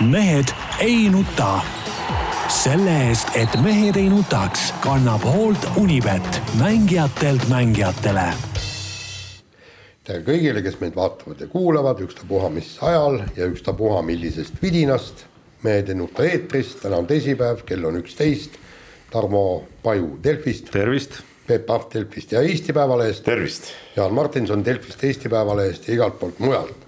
mehed ei nuta. selle eest, et mehed ei nutaks, kannab hoolt Unibet, mängijatelt mängijatele. tere kõigile, kes meid vaatavad ja kuulavad, ükstapuha mis ajal ja ükstapuha millisest vidinast. mehed ei nuta eetris, täna on teisipäev, kell on üksteist. Tarmo Paju Delfist. tervist. Peep Pahv Delfist ja Eesti Päevalehest. tervist. Jaan Martinson Delfist, Eesti Päevalehest ja igalt poolt mujalt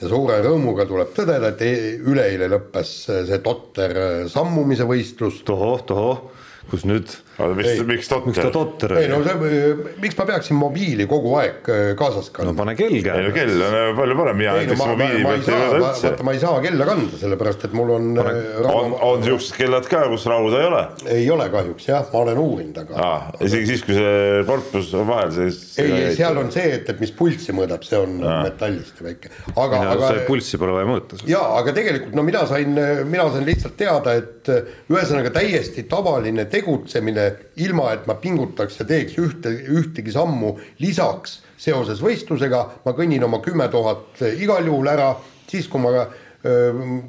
ja suure rõõmuga tuleb tõdeda, et e- üleeile lõppes see totter sammumise võistlus. tohoh, tohoh, kus nüüd aga miks, miks totter? miks ta totter ei no oli? see, miks ma peaksin mobiili kogu aeg äh, kaasas no kandma pane kell ei no käima. kell on äh, palju parem, mina ei no näiteks ma, ma, mobiili ei pealt ei saa, võta üldse vaata. ma ei saa kella kanda, sellepärast et mul on äh, on, on siuksed kellad ka, kus rauda ei ole ei ole kahjuks jah, ma olen uurinud, aga ah,. isegi siis, kui see korpus on vahel, siis. ei, seal on see, et, et mis pulssi mõõdab, see on metallist ja väike, aga, aga see pulssi pole vaja mõõta. ja aga tegelikult no mina sain, mina sain lihtsalt teada, et ühesõnaga täiesti tavaline tegutsemine, ilma et ma pingutaks ja teeks ühte, ühtegi sammu lisaks seoses võistlusega, ma kõnnin oma kümme tuhat igal juhul ära, siis kui ma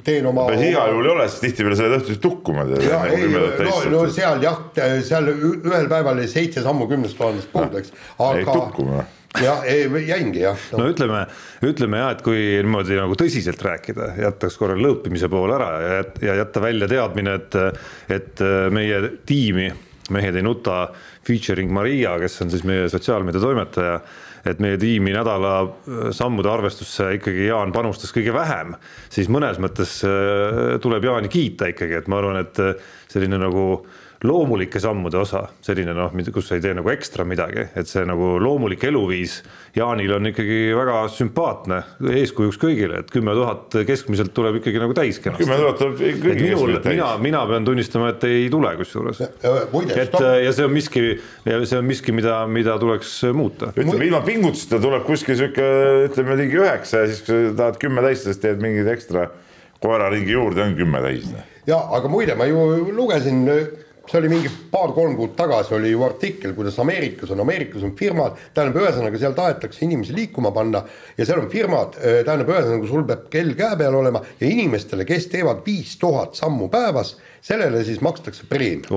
teen oma. päris igal juhul ei ole, sest tihtipeale sa lähed õhtuti tukkuma. ja ei, no, no seal jah, seal ühel päeval jäi seitse sammu kümnest tuhandest puudu, eks, ei aga tukkuma. ja ei, jäingi jah no ütleme, ütleme jah, et kui niimoodi nagu tõsiselt rääkida, jätaks korra lõõpimise pool ära ja, ja jätta välja teadmine, et, et meie tiimi Mehed ei nuta featuring Maria, kes on siis meie sotsiaalmeedia toimetaja, et meie tiimi nädala äh, sammude arvestusse ikkagi Jaan panustas kõige vähem, siis mõnes mõttes äh, tuleb Jaani kiita ikkagi, et ma arvan, et äh, selline nagu loomulike sammude osa, selline noh, kus sa ei tee nagu ekstra midagi, et see nagu loomulik eluviis Jaanil on ikkagi väga sümpaatne, eeskujuks kõigile, et kümme tuhat keskmiselt tuleb ikkagi nagu täis kenasti. kümme tuhat tuleb et kõigi minul, keskmiselt mina täis., mina pean tunnistama, et ei tule kusjuures. et ja see on miski, see on miski, mida, mida tuleks muuta. ütleme ilma pingutuseta tuleb kuskil sihuke, ütleme ligi üheksa ja siis, kui sa tahad kümme täis, siis teed mingeid ekstra koeraringi juurde, on kümme täis. ja aga muide, ma ju lugesin, see oli mingi paar-kolm kuud tagasi oli ju artikkel, kuidas Ameerikas on, Ameerikas on firmad, tähendab, ühesõnaga seal tahetakse inimesi liikuma panna ja seal on firmad, tähendab, ühesõnaga sul peab kell käe peal olema ja inimestele, kes teevad viis tuhat sammu päevas, sellele siis makstakse preemia.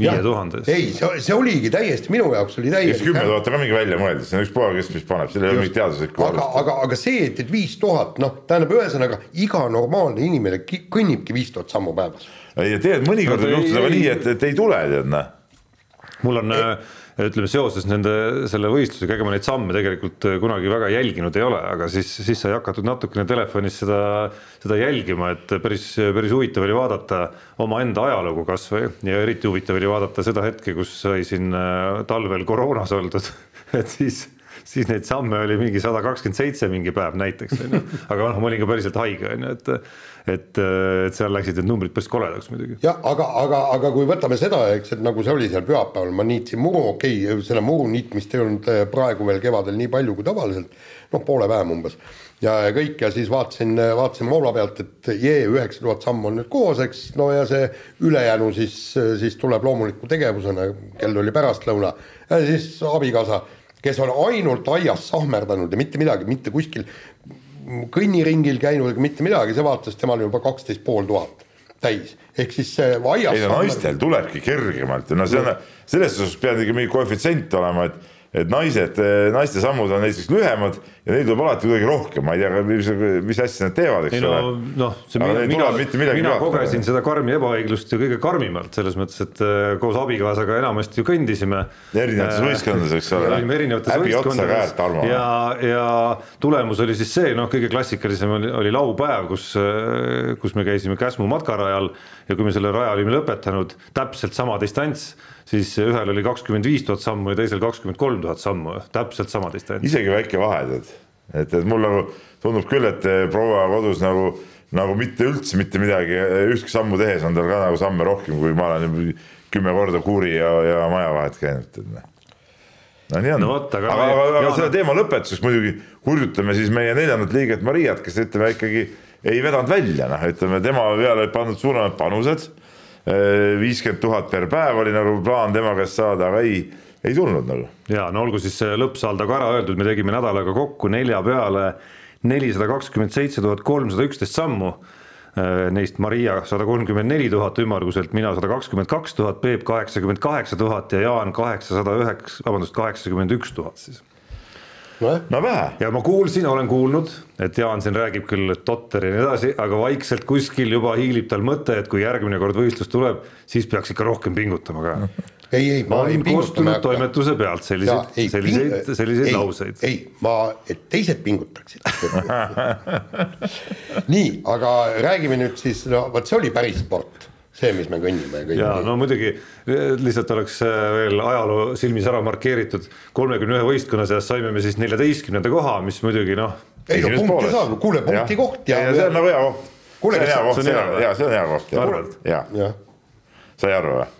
viie tuhandes. ei, see, see oligi täiesti, minu jaoks oli eks kümme täiesti tuhat on ka mingi välja mõeldud, see on üks pool, kes, mis paneb, seal ei ole mingit teaduslikku aga, aga, aga see, et, et viis tuhat, noh, tähendab, ühesõnaga iga normaalne inimene ki- kõnnibki viis tuhat sammu päevas ja tead, mõnikord No võib ei- juhtuda ka ei- nii, et, et ei tule, tead noh. mul on äh, ütleme seoses nende selle võistlusega, ega ma neid samme tegelikult äh, kunagi väga jälginud ei ole, aga siis, siis sai hakatud natukene telefonis seda, seda jälgima, et päris, päris huvitav oli vaadata omaenda ajalugu kasvõi ja eriti huvitav oli vaadata seda hetke, kus sai siin äh, talvel koroonas oldud, et siis siis neid samme oli mingi sada kakskümmend seitse mingi päev näiteks onju, aga noh, ma olin ka päriselt haige onju, et et, et seal läksid need numbrid päris koledaks muidugi. jah, aga, aga, aga kui võtame seda, eks, et nagu see oli seal pühapäeval, ma niitsin muru, okei okay,, selle muru niitmist ei olnud äh, praegu veel kevadel nii palju kui tavaliselt, noh, poole vähem umbes. ja kõik ja siis vaatasin, vaatasin moobla pealt, et jee, üheksa tuhat sammu on nüüd koos, eks, no ja see ülejäänu siis, siis tuleb loomuliku tegevusena, kell oli pärastlõuna ja siis abikaasa, kes on ainult aias sahmerdanud ja mitte midagi, mitte kuskil kõnniringil käinud ega mitte midagi, see vaatas temal juba kaksteist pool tuhat täis, ehk siis see aias ei no naistel tulebki kergemalt. Ja no see on, selles suhtes peab ikka mingi koefitsient olema, et et naised, naiste sammud on näiteks lühemad ja neil tuleb alati kuidagi rohkem, ma ei tea, mis, mis asja nad teevad, eks no ole. noh, see Aga mina, mina, mina peatada. kogesin seda karmi ebaõiglust ju kõige karmimalt selles mõttes, et äh, koos abikaasaga enamasti ju kõndisime. Erinevates võistkondades, eks ole. olime erinevates võistkondades ja, ja tulemus oli siis see, noh, kõige klassikalisem oli, oli laupäev, kus, kus me käisime Käsmu matkarajal ja kui me selle raja olime lõpetanud, täpselt sama distants, siis ühel oli kakskümmend viis tuhat sammu ja teisel kakskümmend kolm tuhat sammu, täpselt sama distants. isegi väike vahe, tead. et, et mul nagu tundub küll, et eh, proua kodus nagu, nagu mitte üldse mitte midagi, ühtki sammu tehes on tal ka nagu samme rohkem, kui ma olen kümme korda kuuri ja, ja maja vahet käinud, noh. no nii on No aga aga, aga, aga Jaan- selle teema lõpetuseks muidugi hurjutame siis meie neljandat liiget Mariat, kes ütleme ikkagi ei vedanud välja, noh, ütleme tema peale pandud suuremad panused. Viiskümmend tuhat per päev oli nagu plaan tema käest saada, aga ei, ei tulnud nagu. ja no olgu siis lõppsaldo ka ära öeldud, me tegime nädalaga kokku nelja peale nelisada kakskümmend seitse tuhat kolmsada üksteist sammu. Neist Maria sada kolmkümmend neli tuhat ümmarguselt, mina sada kakskümmend kaks tuhat, Peep kaheksakümmend kaheksa tuhat ja Jaan kaheksasada üheksa, vabandust, kaheksakümmend üks tuhat siis nojah, no vähe ja ma kuulsin, olen kuulnud, et Jaan siin räägib küll, totter ja nii edasi, aga vaikselt kuskil juba hiilib tal mõte, et kui järgmine kord võistlus tuleb, siis peaks ikka rohkem pingutama ka. ei, ei, ma ei on pingutama koostunud hakka. toimetuse pealt selliseid, ei, selliseid, selliseid ei, lauseid. ei, ma, et teised pingutaksid nii, aga räägime nüüd siis, no vot see oli päris sport, see, mis me kõnnime kõik. ja no muidugi lihtsalt oleks äh, veel ajaloo silmis ära markeeritud, kolmekümne ühe võistkonna seas saime me siis neljateistkümnenda koha, mis muidugi noh, ei no punkti saab, kuule punkti Jah. koht ja. Ei, see on nagu hea koht see on hea koht, see on hea see on hea koht ja jah, sa ei arva või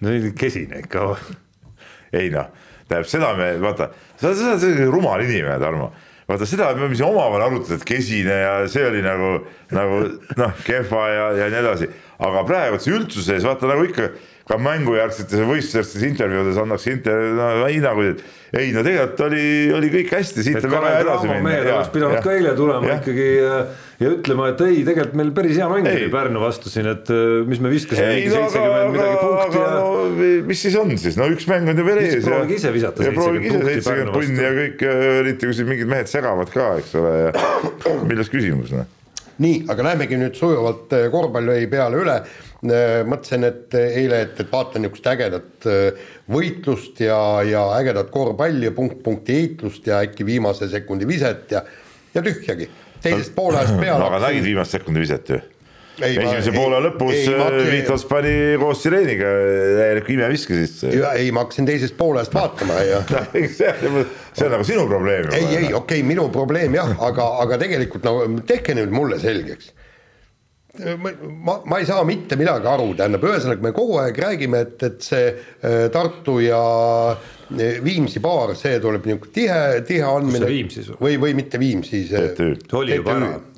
no kesine ikka. ei noh, tähendab seda me vaata, sa oled selline rumal inimene, Tarmo. vaata seda me siin omavahel arutada, et kesine ja see oli nagu, nagu noh, kehva ja, ja nii edasi. Aga praegu see üldsuse ees vaata nagu ikka ka mängujärgsetes ja võistlustes intervjuudes annaks hinnanguid, et ei no tegelikult oli, oli kõik hästi, siit on Kalev edasi minna. mehed oleks pidanud ka eile tulema jah. ikkagi ja, ja ütlema, et ei, tegelikult meil päris hea mäng oli Pärnu vastu siin, et äh, mis me viskasime mingi seitsekümmend midagi punkti ja no, mis siis on siis, no üks mäng on ju veel ees. proovige ise visata ja proovige 70 ise punkti seitsekümmend Pärnu vastu. ja kõik, äh, eriti kui siin mingid mehed segavad ka, eks ole, ja milles küsimus noh. Nii, aga lähemegi nüüd sujuvalt eh, korvpalli peale üle. mõtlesin, et eh, eile, et, et vaatan niisugust ägedat eh, võitlust ja, ja ägedat korvpalli ja punkt-punkti heitlust ja äkki viimase sekundi viset ja, ja tühjagi. teisest poolajast peale. aga nägid viimast sekundi viset ju? Ei, ma- esimese ei- poole lõpus ei, ma- äh, Viitos pani koos Sireeniga täielik imeviske sisse. ja ei, ma hakkasin teisest poolest vaatama ja see on see on nagu sinu probleem. ei, ei, okei okay,, minu probleem jah, aga, aga tegelikult no tehke nüüd mulle selgeks. ma, ma, ma ei saa mitte midagi aru, tähendab, ühesõnaga me kogu aeg räägime, et, et see äh, Tartu ja äh, Viimsi paar, see tuleb niisugune tihe, tihe andmine. see Viimsi sul? või, või mitte Viimsi, see TTÜ.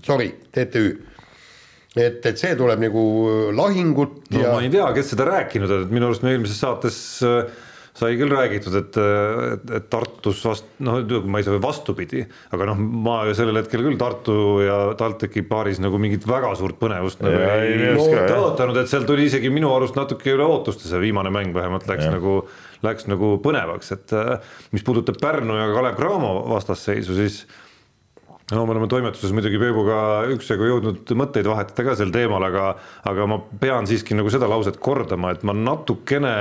Sorry, TTÜ. et, et see tuleb nagu lahingut no ja ma ei tea, kes seda rääkinud on, et minu arust me eelmises saates äh, sai küll räägitud, et, et, et Tartus vast-, noh, ma ei saa vastupidi, aga noh, ma sellel hetkel küll Tartu ja TalTechi paaris nagu mingit väga suurt põnevust nagu Jaa, ei, ei jah. tõotanud, et seal tuli isegi minu arust natuke üle ootuste, see viimane mäng vähemalt läks Jah. nagu, läks nagu põnevaks, et äh, mis puudutab Pärnu ja Kalev Cramo vastasseisu, siis no me oleme toimetuses muidugi Peebuga üksjagu jõudnud mõtteid vahetada ka sel teemal, aga, aga ma pean siiski nagu seda lauset kordama, et ma natukene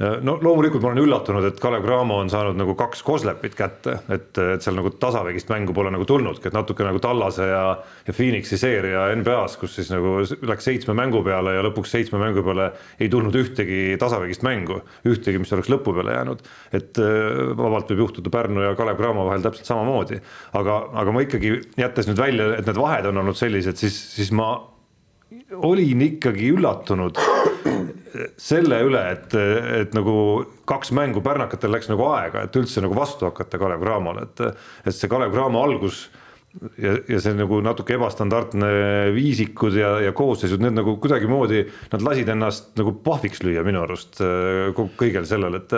no loomulikult ma olen üllatunud, et Kalev Cramo on saanud nagu kaks Koslepit kätte, et, et seal nagu tasavägist mängu pole nagu tulnudki, et natuke nagu Tallase ja, ja Phoenixi seeria NBA-s, kus siis nagu läks seitsme mängu peale ja lõpuks seitsme mängu peale ei tulnud ühtegi tasavägist mängu, ühtegi, mis oleks lõpu peale jäänud. et äh, vabalt võib juhtuda Pärnu ja Kalev Cramo vahel täpselt samamoodi, aga, aga ma ikkagi jättes nüüd välja, et need vahed on olnud sellised, siis, siis ma olin ikkagi üllatunud selle üle, et, et nagu kaks mängu pärnakatel läks nagu aega, et üldse nagu vastu hakata Kalev Cramole, et, et see Kalev Cramo algus ja, ja see nagu natuke ebastandardne viisikud ja, ja koosseisud, need nagu kuidagimoodi, nad lasid ennast nagu pahviks lüüa minu arust kogu- kõigel sellel, et,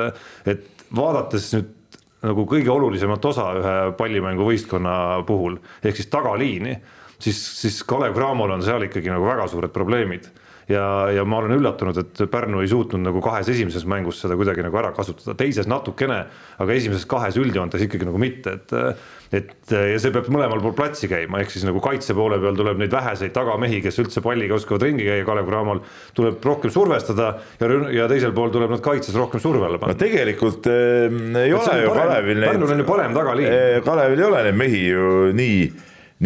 et vaadates nüüd nagu kõige olulisemat osa ühe pallimänguvõistkonna puhul ehk siis tagaliini, siis, siis Kalev Cramol on seal ikkagi nagu väga suured probleemid ja, ja ma olen üllatunud, et Pärnu ei suutnud nagu kahes esimeses mängus seda kuidagi nagu ära kasutada, teises natukene, aga esimeses kahes üldjoontes ikkagi nagu mitte, et et ja see peab mõlemal pool platsi käima, ehk siis nagu kaitse poole peal tuleb neid väheseid tagamehi, kes üldse palliga oskavad ringi käia Kalev Cramol, tuleb rohkem survestada ja, ja teisel pool tuleb nad kaitses rohkem surve alla no panna. tegelikult äh, ei Et ole on ju parem- Kalevil Pärnul on ju parem tagaliin. äh, Kalevil ei ole neid mehi ju nii,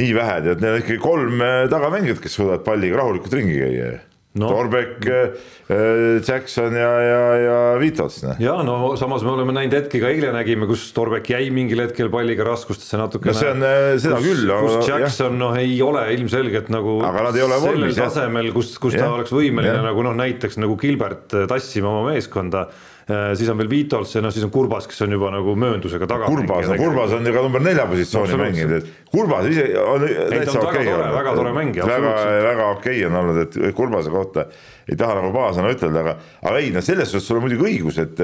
nii vähe, tead, neil on ikkagi kolm äh, tagamängijat, kes suudavad palliga rahulikult ringi käia No. no. Torbek, Jackson ja, ja, ja Vitos. noh. ja no samas me oleme näinud hetki ka eile nägime, kus Torbek jäi mingil hetkel palliga raskustesse natukene. No see on, äh, seda kus, küll, kus Jackson noh, ei ole ilmselgelt nagu Aga nad ei ole sellel vormis, jah. tasemel, kus, kus ta Jah, oleks võimeline jah. nagu noh, näiteks nagu Gilbert äh, tassima oma meeskonda. siis on veel Vitols ja noh, siis on Kurbas, kes on juba nagu mööndusega taga. Kurbas, no Kurbas on ju ka number nelja positsiooni Absoluutselt. mänginud, et Kurbas ise on ta täitsa okei tore, olnud. väga tore mängija, väga, väga okei on olnud, et Kurbase kohta ei taha nagu pahasõna ütelda, aga, aga ei, no selles suhtes sul on muidugi õigus, et,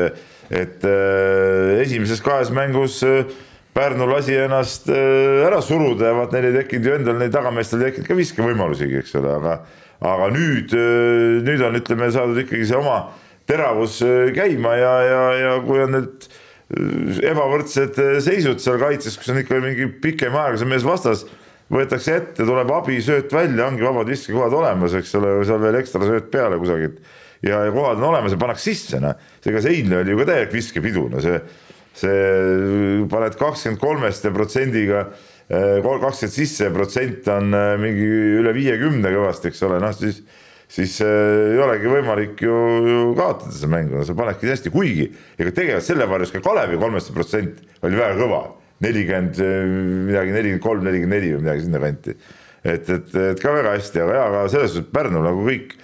et äh, esimeses kahes mängus äh, Pärnu lasi ennast äh, ära suruda ja vaat neil ei tekkinud ju endal, neil tagameestel ei tekkinud ka viskevõimalusigi, eks ole, aga aga nüüd, äh, nüüd on, ütleme, saadud ikkagi see oma teravus äh, käima ja, ja, ja kui on need ebavõrdsed seisud seal kaitses, kus on ikka mingi pikem aeg, see mees vastas, võetakse ette, tuleb abisööt välja, ongi vabad viskekohad olemas, eks ole, seal veel ekstra sööt peale kusagilt ja, ja kohad on olemas ja pannakse sisse, noh. ega see eilne oli ju ka täielik viskepidu, no see see paned kakskümmend kolmest protsendiga eh, kakskümmend sisse, protsent on eh, mingi üle viiekümne kõvasti, eks ole, noh siis, siis äh, ei olegi võimalik ju, ju kaotada seda mängu, no sa panedki hästi, kuigi ega tegelikult selle varjus ka Kalevi kolmeste protsent oli väga kõva, nelikümmend midagi, nelikümmend kolm, nelikümmend neli või midagi sinnakanti. et, et, et ka väga hästi, aga jaa, aga selles suhtes Pärnu nagu kõik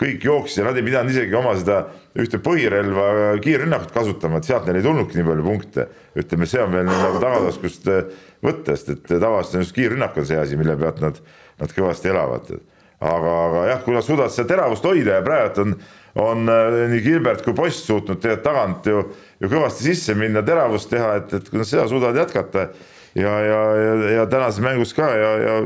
kõik jooksid ja nad ei pidanud isegi oma seda ühte põhirelva kiirrünnakut kasutama, et sealt neil ei tulnudki nii palju punkte. ütleme, see on veel nagu tagataskust äh, võtta, sest et tavaliselt on just kiirrünnak on see asi, mille pealt nad, nad kõvasti elavad. aga, aga jah, kui nad suudavad seda teravust hoida ja praegu on, on äh, nii Gilbert kui Post suutnud tegelikult tagant ju, ju kõvasti sisse minna, teravust teha, et, et kui nad seda suudavad jätkata ja, ja, ja, ja tänases mängus ka ja, ja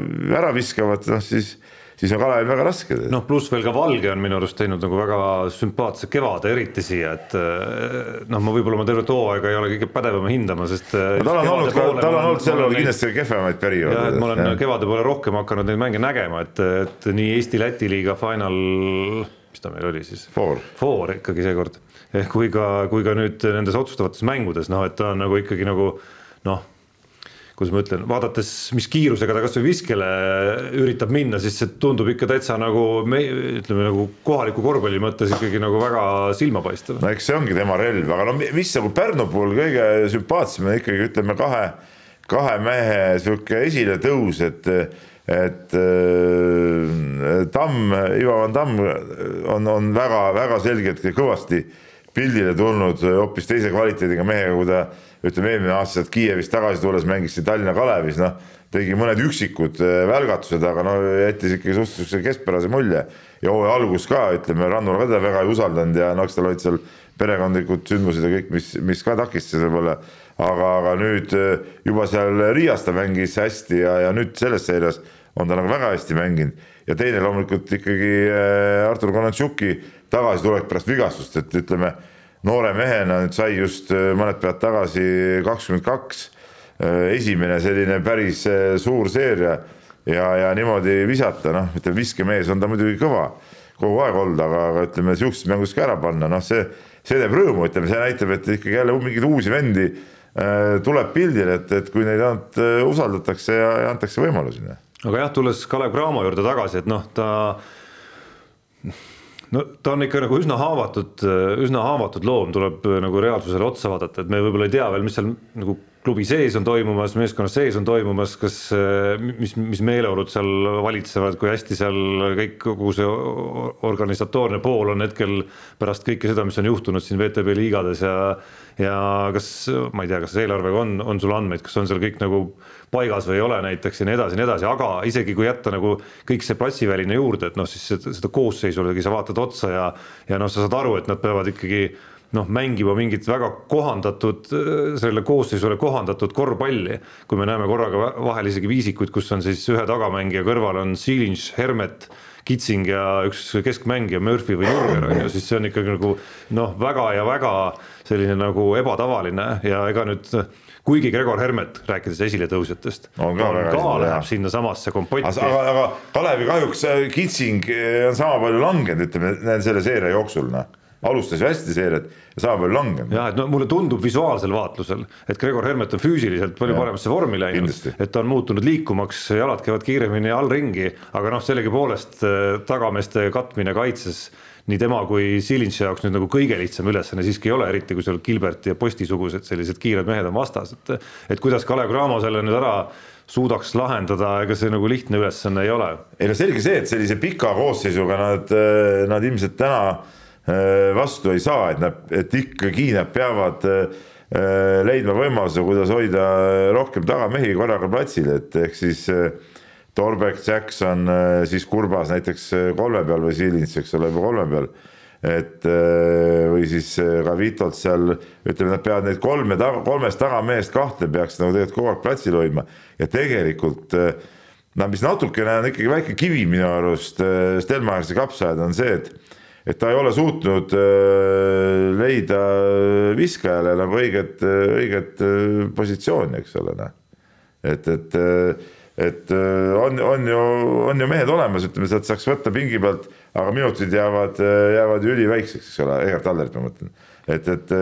ära viskavad, noh siis siis on Kalevil väga raske. noh, pluss veel ka Valge on minu arust teinud nagu väga sümpaatse kevade, eriti siia, et eh, noh, ma võib-olla oma tervet hooaega ei ole kõige pädevam hindama, sest eh, no, tal on olnud, tal on olnud seal olnud kindlasti kehvemaid perioode. jah, et ma olen ja. kevade poole rohkem hakanud neid mänge nägema, et, et nii Eesti-Läti liiga final, mis ta meil oli siis? Four. Four ikkagi seekord, kui ka, kui ka nüüd nendes otsustavates mängudes, noh, et ta on nagu ikkagi nagu noh kuidas ma ütlen, vaadates, mis kiirusega ta kasvõi viskele üritab minna, siis see tundub ikka täitsa nagu me ütleme nagu kohaliku korvpalli mõttes ikkagi nagu väga silmapaistev. no eks see ongi tema relv, aga no mis nagu Pärnu puhul kõige sümpaatsem on ikkagi ütleme kahe, kahe mehe sihuke esiletõus, et et Tamm, Ivo Van Tamm on, on väga-väga selgelt kõvasti pildile tulnud hoopis teise kvaliteediga mehega, kui ta ütleme, eelmine aasta sealt Kiievist tagasi tulles mängis siin Tallinna Kalevis, noh, tegi mõned üksikud äh, välgatused, aga no jättis ikkagi suhteliselt niisuguse keskpärase mulje. ja hooaja algus ka, ütleme, Rannula ka teda väga ei usaldanud ja noh, eks tal olid seal perekondlikud sündmused ja kõik, mis, mis ka takistasid võib-olla. aga, aga nüüd äh, juba seal Riias ta mängis hästi ja, ja nüüd selles seerias on ta nagu väga hästi mänginud ja teine loomulikult ikkagi äh, Artur Konatšuki tagasitulek pärast vigastust, et ütleme noore mehena nüüd sai just äh, mõned päevad tagasi kakskümmend kaks, äh, esimene selline päris suur seeria ja, ja niimoodi visata, noh, ütleme viskemees on ta muidugi kõva kogu aeg olnud, aga, aga ütleme sihukeses mängus ka ära panna, noh, see, see teeb rõõmu, ütleme, see näitab, et ikkagi jälle mingeid uusi vendi äh, tuleb pildile, et, et kui neid ainult äh, usaldatakse ja, ja antakse võimalusi. Aga jah, tulles Kalev Cramo juurde tagasi, et noh, ta no ta on ikka nagu üsna haavatud, üsna haavatud loom, tuleb nagu reaalsusele otsa vaadata, et me võib-olla ei tea veel, mis seal nagu klubi sees on toimumas, meeskonna sees on toimumas, kas, mis, mis meeleolud seal valitsevad, kui hästi seal kõik, kogu see organisatoorne pool on hetkel pärast kõike seda, mis on juhtunud siin VTB liigades ja ja kas, ma ei tea, kas eelarvega on, on sul andmeid, kas on seal kõik nagu paigas või ei ole näiteks ja nii edasi ja nii edasi, aga isegi kui jätta nagu kõik see platsiväline juurde, et noh, siis seda, seda koosseisu sa vaatad otsa ja ja noh, sa saad aru, et nad peavad ikkagi noh, mängima mingit väga kohandatud, sellele koosseisule kohandatud korvpalli. kui me näeme korraga vahel isegi viisikuid, kus on siis ühe tagamängija kõrval on Silinš, Hermet, Kitsing ja üks keskmängija Murphy või Nurger on ju, siis see on ikkagi nagu noh, väga ja väga selline nagu ebatavaline ja ega nüüd kuigi Gregor Hermet, rääkides esiletõusjatest, on ka, on ka läheb sinnasamasse kompotti. aga, aga Kalevi kahjuks Kitsing on sama palju langenud, ütleme selle seeria jooksul, noh alustas ju hästi seeriat ja sama palju langenud. jah, et no mulle tundub visuaalsel vaatlusel, et Gregor Hermet on füüsiliselt palju ja, paremasse vormi läinud, et ta on muutunud liikumaks, jalad käivad kiiremini all ringi, aga noh, sellegipoolest äh, tagameeste katmine kaitses nii tema kui Silinši jaoks nüüd nagu kõige lihtsam ülesanne siiski ei ole, eriti kui sul Gilbert ja Posti-sugused sellised kiired mehed on vastas, et et kuidas Kalev Cramo selle nüüd ära suudaks lahendada, ega see nagu lihtne ülesanne ei ole. ei no selge see, et sellise pika koosseisuga nad, äh, nad ilmselt täna Äh, vastu ei saa, et nad, et ikkagi nad peavad äh, leidma võimaluse, kuidas hoida rohkem tagamehi korraga platsil, et ehk siis äh, Torbek, Jackson, siis Kurbas näiteks kolme peal või Silins, eks ole, juba kolme peal. et äh, või siis Ravitolt seal ütleme, nad peavad neid kolme taga, kolmest tagamehest kahte peaks nagu tegelikult kogu aeg platsil hoidma ja tegelikult no mis natukene on ikkagi väike kivi minu arust Stelmachersi kapsaaed on see, et et ta ei ole suutnud leida viskajale nagu õiget, õiget positsiooni, eks ole, noh. et, et et äh, on, on ju, on ju mehed olemas, ütleme, sealt saaks võtta pingi pealt, aga minutid jäävad, äh, jäävad ju üliväikseks, eks ole, Egert Allerit ma mõtlen. et, et,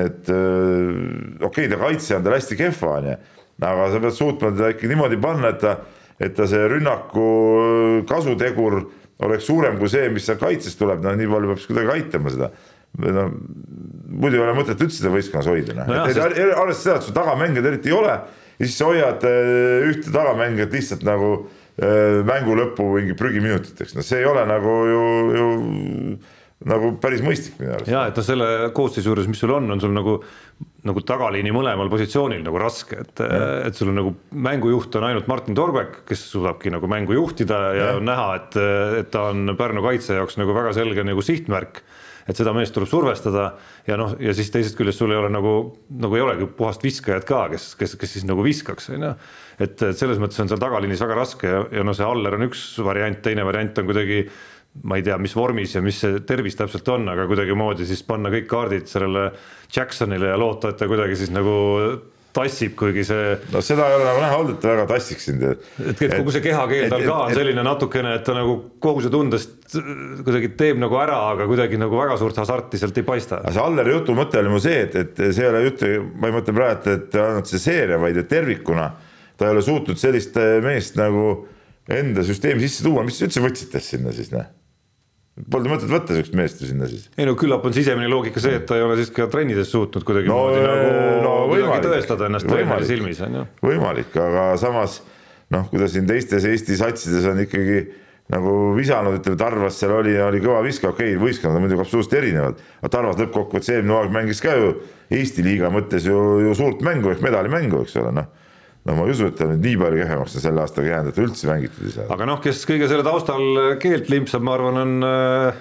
et äh, okei okay,, ta kaitse on tal hästi kehva, on ju, aga sa pead suutma teda ikka niimoodi panna, et ta, et ta see rünnaku kasutegur oleks suurem kui see, mis sealt kaitsest tuleb, no nii palju peab kuidagi aitama seda. No muidu ei ole mõtet üldse seda võistkonnas hoida, noh. No, arvestades seda, et sul tagamängijaid eriti ei ole ja siis hoiad äh, ühte tagamängijat lihtsalt nagu äh, mängu lõppu mingi prügiminutiteks, no see ei ole nagu ju, ju nagu päris mõistlik minu arust. ja et noh, selle koosseisu juures, mis sul on, on sul nagu nagu tagaliini mõlemal positsioonil nagu raske, et, et sul on nagu mängujuht on ainult Martin Torbek, kes suudabki nagu mängu juhtida ja, ja. on näha, et, et ta on Pärnu kaitse jaoks nagu väga selge nagu sihtmärk et seda meest tuleb survestada ja noh, ja siis teisest küljest sul ei ole nagu, nagu ei olegi puhast viskajat ka, kes, kes, kes siis nagu viskaks, on ju. et, et selles mõttes on seal tagaliinis väga raske ja, ja no see Aller on üks variant, teine variant on kuidagi ma ei tea, mis vormis ja mis see tervis täpselt on, aga kuidagimoodi siis panna kõik kaardid sellele Jacksonile ja loota, et ta kuidagi siis nagu tassib, kuigi see. no seda ei ole nagu näha olnud, et ta väga tassiks sind. et, et kogu see kehakeel tal ka on selline natukene, et ta nagu kohusetundest kuidagi teeb nagu ära, aga kuidagi nagu väga suurt hasarti sealt ei paista. aga see Alleri jutu mõte oli mu see, et, et see ei ole jutt, ma ei mõtle praegu, et ainult see seeria, vaid et tervikuna ta ei ole suutnud sellist meest nagu enda süsteemi sisse tuua, mis üldse võtsite sinna siis, noh Polnud mõtet võtta siukest meest ju sinna siis. ei no küllap on sisemine loogika see, et ta ei ole siis ka trennides suutnud kuidagimoodi no, nagu no, võimalik, tõestada ennast treeneri silmis on ju. võimalik, aga samas noh, kui ta siin teistes Eesti satsides on ikkagi nagu visanud, ütleme Tarvas seal oli, oli kõva viske, okei okay,, võistkonnad on muidugi absoluutselt erinevad, aga Tarvas lõppkokkuvõttes eelmine hooaeg mängis ka ju Eesti liiga mõttes ju, ju suurt mängu ehk medalimängu, eks ole, noh no ma ei usu, et ta nüüd nii palju kehvemaks on selle aastaga jäänud, et üldse mängitud ei saa. aga noh, kes kõige selle taustal keelt limpsab, ma arvan, on äh,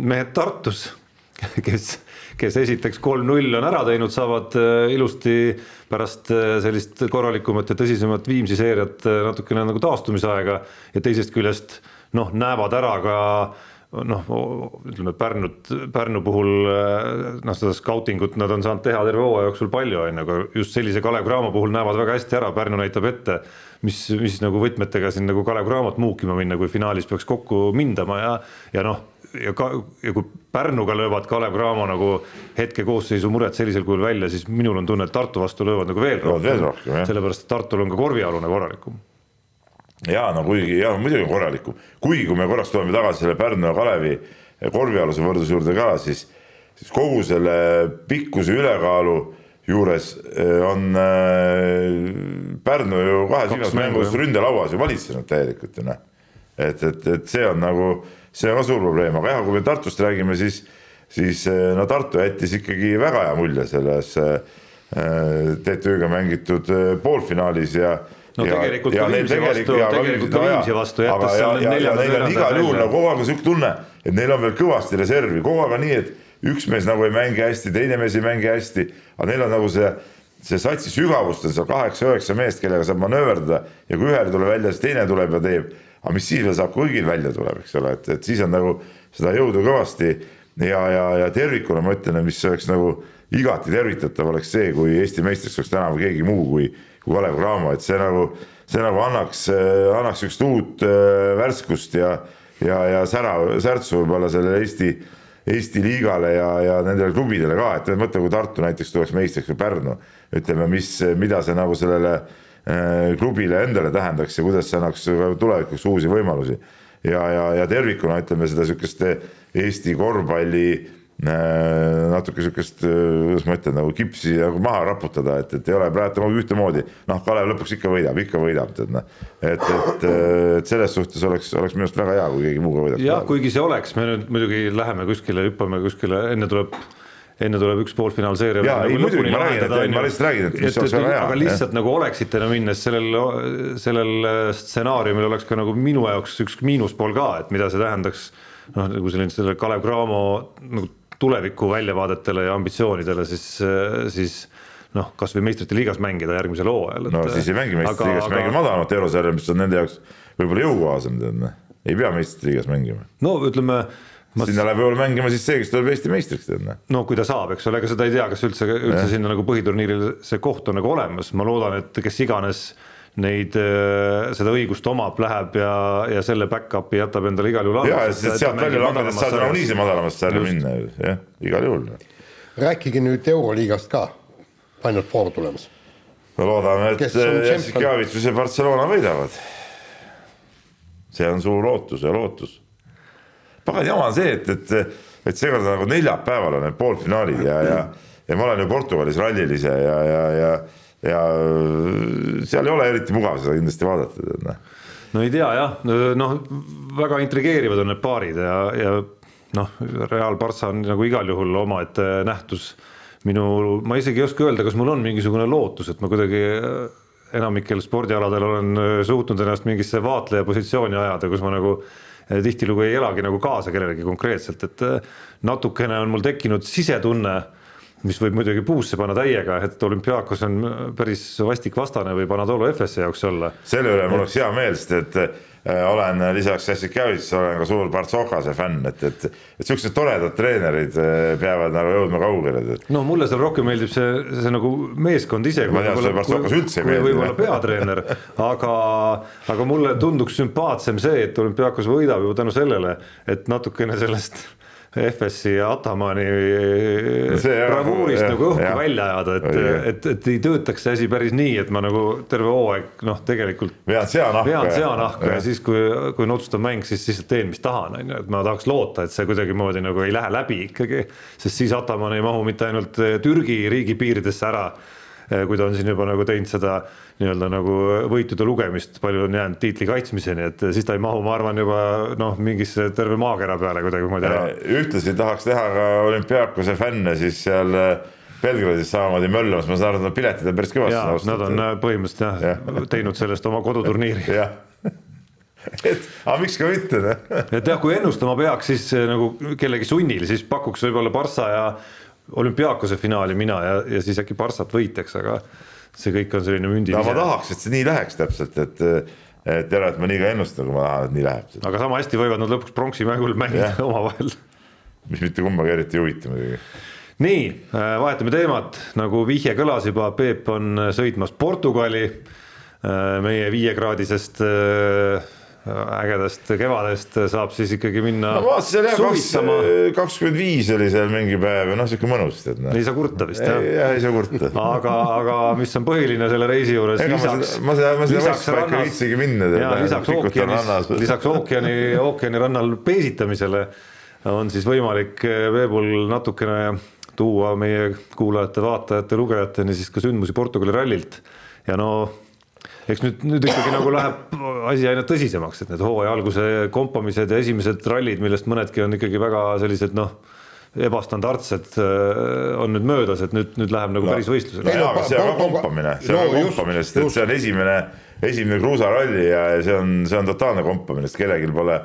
mehed Tartus, kes, kes esiteks kolm-null on ära teinud, saavad äh, ilusti pärast äh, sellist korralikumat ja tõsisemat Viimsi seeriat natukene nagu taastumisaega ja teisest küljest noh, näevad ära ka noh, ütleme Pärnut, Pärnu puhul noh, seda skautingut nad on saanud teha terve hooaja jooksul palju, on ju, aga just sellise Kalev Cramo puhul näevad väga hästi ära, Pärnu näitab ette, mis, mis nagu võtmetega siin nagu Kalev Cramot muukima minna, kui finaalis peaks kokku mindama ja, ja noh, ja ka, ja kui Pärnuga löövad Kalev Cramo nagu hetke koosseisu mured sellisel kujul välja, siis minul on tunne, et Tartu vastu löövad nagu veel rohkem, sellepärast et Tartul on ka korvialune korralikum ja no kuigi ja muidugi korralikum, kuigi kui me korraks tuleme tagasi selle Pärnu ja Kalevi korvialuse võrdluse juurde ka, siis, siis kogu selle pikkuse ülekaalu juures eh, on äh, Pärnu ju kahes viimases mängus ründelauas ju valitsenud täielikult ju noh. et, et, et see on nagu, see on ka suur probleem, aga jah, kui me Tartust räägime, siis, siis eh, no Tartu jättis ikkagi väga hea mulje selles äh, TTÜ-ga mängitud poolfinaalis ja no ja, tegelikult ja Viimsi vastu, tegelikult ka Viimsi vastu jättes seal veerandad igal juhul nagu kogu aeg on sihuke tunne, et neil on veel kõvasti reservi, kogu aeg on nii, et üks mees nagu ei mängi hästi, teine mees ei mängi hästi, aga neil on nagu see see satsi sügavust on seal kaheksa-üheksa meest, kellega saab manööverdada ja kui ühele tuleb välja, siis teine tuleb ja teeb. aga mis siis veel saab, kui kõigil välja tuleb, eks ole, et, et siis on nagu seda jõudu kõvasti. Ja, ja, ja tervikuna ma ütlen, mis oleks nagu igati tervitatav, oleks see, kui Eesti meistriks oleks tänavu keegi muu kui kui Kalev Cramo, et see nagu, see nagu annaks, annaks sihukest uut äh, värskust ja, ja, ja sära, särtsu võib-olla sellele Eesti, Eesti liigale ja, ja nendele klubidele ka, et mõtle, kui Tartu näiteks tuleks meistriks või Pärnu, ütleme, mis, mida see nagu sellele äh, klubile endale tähendaks ja kuidas see annaks tulevikuks uusi võimalusi. ja, ja, ja tervikuna ütleme seda sihukest Eesti korvpalli natuke sihukest, äh, kuidas ma ütlen, nagu kipsi nagu maha raputada, et, et ei ole praegu nagu ühtemoodi. noh, Kalev lõpuks ikka võidab, ikka võidab, tead noh. et, et, et selles suhtes oleks, oleks minu arust väga hea, kui keegi muuga võidaks. jah, kuigi see oleks, me nüüd muidugi läheme kuskile, hüppame kuskile, enne tuleb enne tuleb üks poolfinaalseeria. jaa, ei muidugi, ma räägin, et ma lihtsalt räägin, et mis oleks väga hea. aga lihtsalt nagu oleksitena minnes sellel, sellel stsenaariumil oleks ka nagu minu jaoks üks miinuspool ka, et mida see tähendaks noh, nagu selline selle Kalev Cramo nagu tuleviku väljavaadetele ja ambitsioonidele, siis, siis noh, kasvõi meistrite liigas mängida järgmisel hooajal. no siis ei mängi meistrite liigas, mängib madalamat eurosarja, mis on nende jaoks võib-olla jõukohasem, tead noh, ei pea meistrite liigas mängima. no ütleme Ma... sinna läheb võib-olla mängima siis see, kes tuleb Eesti meistriks tead noh. no kui ta saab, eks ole, ega seda ei tea, kas üldse, üldse sinna nagu põhiturniiril see koht on nagu olemas, ma loodan, et kes iganes neid, äh, seda õigust omab, läheb ja, ja selle back-up'i jätab endale igal juhul. ja, sest sealt välja langedes saad nagunii see madalamasse sarja minna ju, jah, igal juhul. rääkige nüüd Euroliigast ka, Final Four tulemas. no loodame, et Jassikavitsus ja Barcelona võidavad. see on suur ootus ja lootus pagan jama on see, et, et, et seekord on nagu neljapäeval on need poolfinaalid ja, ja, ja ma olen ju Portugalis rallil ise ja, ja, ja, ja seal ei ole eriti mugav seda kindlasti vaadata, noh. no ei tea jah, noh, väga intrigeerivad on need paarid ja, ja noh, Real Barca on nagu igal juhul omaette nähtus. minu, ma isegi ei oska öelda, kas mul on mingisugune lootus, et ma kuidagi enamikel spordialadel olen suutnud ennast mingisse vaatleja positsiooni ajada, kus ma nagu tihtilugu ei elagi nagu kaasa kellelegi konkreetselt, et äh, natukene on mul tekkinud sisetunne, mis võib muidugi puusse panna täiega, et olümpiaakos on päris vastik vastane võib Anatolo Efese jaoks olla. selle üle mul oleks hea meel, sest et äh, olen lisaks Jassikevitšile olen ka suur Bartsokase fänn, et, et, et siuksed toredad treenerid äh, peavad nagu jõudma kaugele. no mulle seal rohkem meeldib see, see nagu meeskond ise. ma tean, sulle Bartsokas üldse ei meeldi. võib-olla peatreener, aga, aga mulle tunduks sümpaatsem see, et olümpiaakos võidab ju tänu sellele, et natukene sellest FS-i ja Atamani bravuurist nagu õhku jah. välja ajada, et, et, et ei töötaks see asi päris nii, et ma nagu terve hooaeg noh, tegelikult vean seanahka, vean seanahka ja, ja siis, kui, kui on otsustav mäng, siis lihtsalt teen, mis tahan, on ju, et ma tahaks loota, et see kuidagimoodi nagu ei lähe läbi ikkagi, sest siis Ataman ei mahu mitte ainult Türgi riigipiiridesse ära Eh, kui ta on siin juba nagu teinud seda nii-öelda nagu võitude lugemist, palju on jäänud tiitli kaitsmiseni, et siis ta ei mahu, ma arvan, juba noh, mingisse terve maakera peale kuidagimoodi ära. ühtlasi tahaks teha ka olümpiaakose fänne siis seal eh, Belgradis samamoodi möllamas, ma saan aru, et nad piletid on päris kõvasti. Nad on eh, põhimõtteliselt jah ja. teinud sellest oma koduturniiri et aga miks ka mitte noh. et jah, kui ennustama peaks, siis nagu kellegi sunnil, siis pakuks võib-olla Barca ja olümpiaakose finaali mina ja, ja siis äkki Barssat võitaks, aga see kõik on selline mündi. no ma tahaks, et see nii läheks täpselt, et et ära, et ma nii ka ennustan, kui ma tahan, et nii läheb. aga sama hästi võivad nad lõpuks pronksi mängul mängida omavahel. mis mitte kumbagi eriti ei huvita muidugi. nii, äh, vahetame teemat, nagu vihje kõlas juba, Peep on sõitmas Portugali äh, meie viiekraadisest äh, ägedast kevadest saab siis ikkagi minna no kaks, kakskümmend viis oli seal mingi päev ja noh, sihuke mõnus tead no.. ei saa kurta vist jah? jah, ei saa kurta. aga, aga mis on põhiline selle reisi juures lisaks, ma seda, ma seda vestpaika ei viitsigi minna. lisaks ookeanis, lisaks ookeani, ookeani rannal peesitamisele on siis võimalik veebul natukene tuua meie kuulajate, vaatajate, lugejateni siis ka sündmusi Portugali rallilt ja no eks nüüd, nüüd ikkagi nagu läheb asi aina tõsisemaks, et need hooaja alguse kompamised ja esimesed rallid, millest mõnedki on ikkagi väga sellised noh, ebastandardsed äh, on nüüd möödas, et nüüd, nüüd läheb nagu no, päris võistlusele. no jaa, aga see on ka kompamine, see on ka kompamine, sest et see on esimene, esimene kruusaralli ja see on, see on totaalne kompamine, sest kellelgi pole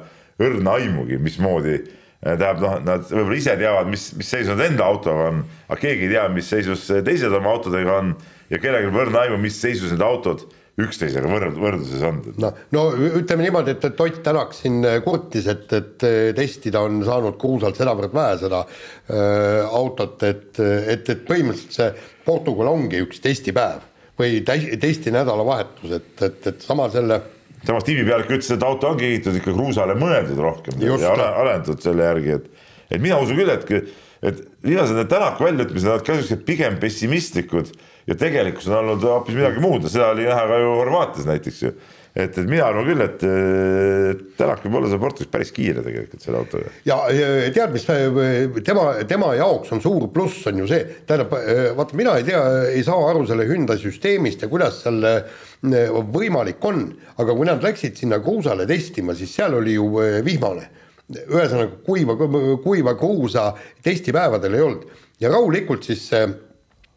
õrna aimugi, mismoodi äh, tähendab noh, nad võib-olla ise teavad, mis, mis seisus nad enda autoga on, aga keegi ei tea, mis seisus teised oma autodega on ja kellelgi pole õrna aimu, mis seisus need autod üksteisega võrd-, võrdluses on? no, no ütleme niimoodi, et, et Ott Tänak siin äh, kurtis, et, et äh, testida on saanud Kruusalt sedavõrd vähe seda äh, autot, et, et, et põhimõtteliselt see Portugal ongi üks testipäev või testi nädalavahetus, et, et, et sama selle samas tiimi pealik ütles, et auto ongi ehitatud ikka Kruusale mõeldud rohkem Just. ja arendatud selle järgi, et et mina usun küll, et, et viimased need Tänaku väljaütlemised on ka siuksed pigem pessimistlikud ja tegelikkus on olnud hoopis midagi muud seda oli näha ka ju Horvaatias näiteks ju et, et mina arvan küll, et Tänak võib olla seal Portugalis päris kiire tegelikult selle autoga. ja tead, mis tema, tema jaoks on suur pluss, on ju see, tähendab, vaata, mina ei tea, ei saa aru selle Hyundai süsteemist ja kuidas seal võimalik on, aga kui nad läksid sinna kruusale testima, siis seal oli ju vihmane ühesõnaga kuiva, kuiva kruusa testipäevadel ei olnud. Ja rahulikult siis äh,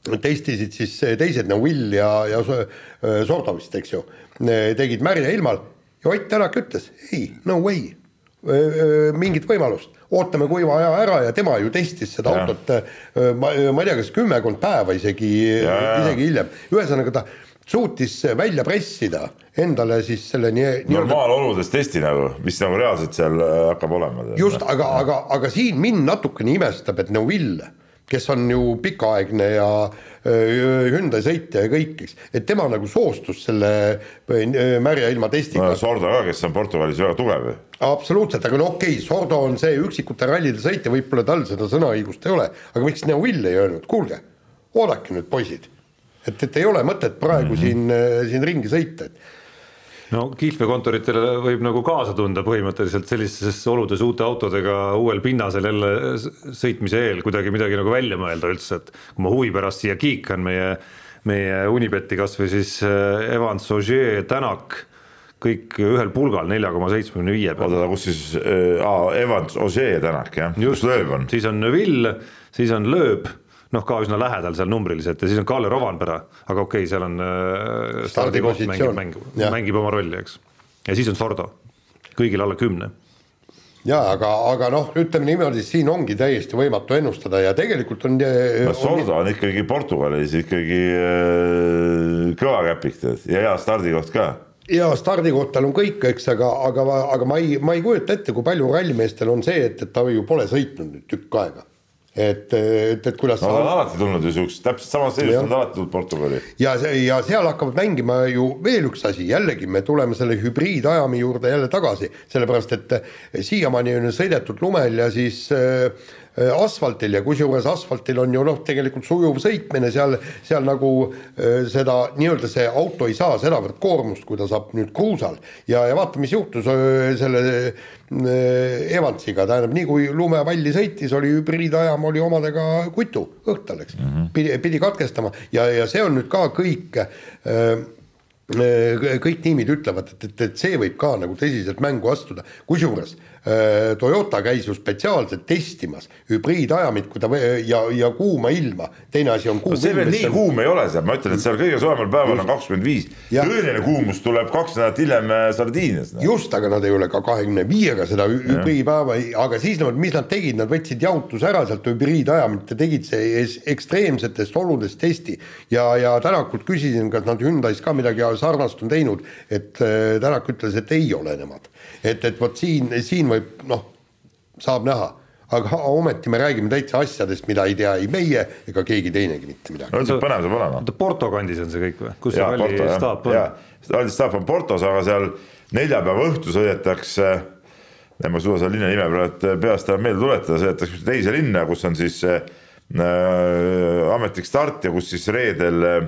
testisid siis teised nagu Will ja, ja Sordo vist, eks ju, tegid märja ilmal ja Ott Tänak ütles ei, no way, mingit võimalust, ootame kuiva aja ära ja tema ju testis seda ja. autot, ma, ma ei tea, kas kümmekond päeva isegi, isegi hiljem, ühesõnaga ta suutis välja pressida endale siis selle nii, normaaloludes testi nagu, mis nagu reaalselt seal hakkab olema. just, aga, aga, aga siin mind natukene imestab, et Neuvill kes on ju pikaaegne ja Hyundai sõitja ja kõik, eks, et tema nagu soostus selle märja ilma testiga no,. Sordo ka, kes on Portugalis väga tugev. absoluutselt, aga no okei okay,, Sordo on see üksikute rallide sõitja, võib-olla tal seda sõnaõigust ei ole, aga miks Neuvill ei öelnud, kuulge, oodake nüüd, poisid, et, et ei ole mõtet praegu mm -hmm. siin, siin ringi sõita, et no kihlveokontoritele võib nagu kaasa tunda põhimõtteliselt sellistes oludes uute autodega uuel pinnasel jälle sõitmise eel kuidagi midagi nagu välja mõelda üldse, et kui ma huvi pärast siia kiikan meie, meie Unibetti kasvõi siis äh, Evans, Ogier, Tänak kõik ühel pulgal nelja koma seitsmekümne viie peal. oota, kus siis äh,, Evans, Ogier, Tänak jah, kus lööb on? siis on Neville, siis on Lööb noh, ka üsna lähedal seal numbriliselt ja siis on Kalle Rovanpera, aga okei okay,, seal on äh, stardikoht mängib, mängib, mängib oma rolli, eks. ja siis on Sordo, kõigil alla kümne ja aga, aga noh, ütleme niimoodi, siin ongi täiesti võimatu ennustada ja tegelikult on. Äh, no Sordo on ikkagi Portugalis ikkagi äh, kõva käpik tead ja hea stardikoht ka ja stardikoht tal on kõik, eks, aga, aga, aga ma ei, ma ei kujuta ette, kui palju rallimeestel on see, et, et ta ju pole sõitnud nüüd tükk aega et, et, et kuidas no, on alati tulnud ju siuksed, täpselt samas seisus on alati tulnud Portugali. ja, ja seal hakkavad mängima ju veel üks asi, jällegi me tuleme selle hübriidajami juurde jälle tagasi, sellepärast et siiamaani on ju sõidetud lumel ja siis Äh, asfaltil ja kusjuures asfaltil on ju noh, tegelikult sujuv sõitmine seal, seal nagu äh, seda nii-öelda see auto ei saa sedavõrd koormust, kui ta saab nüüd kruusal. Ja, ja vaata, mis juhtus äh, selle Evansiga, tähendab nii kui lumevalli sõitis, oli hübriidajam oli omadega kutu õhtal, eks. Mm, -hmm. pidi, pidi katkestama. Ja, ja see on nüüd ka kõik kõik tiimid ütlevad, et, et, et see võib ka nagu tõsiselt mängu astuda, kusjuures Äh, Toyota käis ju spetsiaalselt testimas hübriidajamit, kui ta ja, ja kuuma ilma, teine asi on kuum no see veel nii kuum ei ole seal, ma ütlen, et seal kõige soojemal päeval on kakskümmend viis. tõeline kuumus tuleb kaks nädalat hiljem äh, Sardiinias no.. just, aga nad ei ole ka kahekümne viiega seda hübriidpäeva, aga siis nad, mis nad tegid, nad võtsid jahutuse ära sealt hübriidajamit. Ja tegid see ekstreemsetest oludest testi. ja, ja Tänakult küsisin, kas nad Hyundai's ka midagi sarnast on teinud, et äh, Tänak ütles, et ei ole nemad. Et, et vot siin, siin võib noh, saab näha aga ometi me räägime täitsa asjadest, mida ei tea ei meie ega keegi teinegi mitte midagi. no see põnev saab olema. oota, Porto kandis on see kõik või? kus see ralli staap on? ralli staap on Portos, aga seal neljapäeva õhtu sõidetakse, ma ei suuda selle linna nime praegu peast enam meelde tuletada, sõidetakse teise linna, kus on siis äh, ametlik start ja kus siis reedel äh,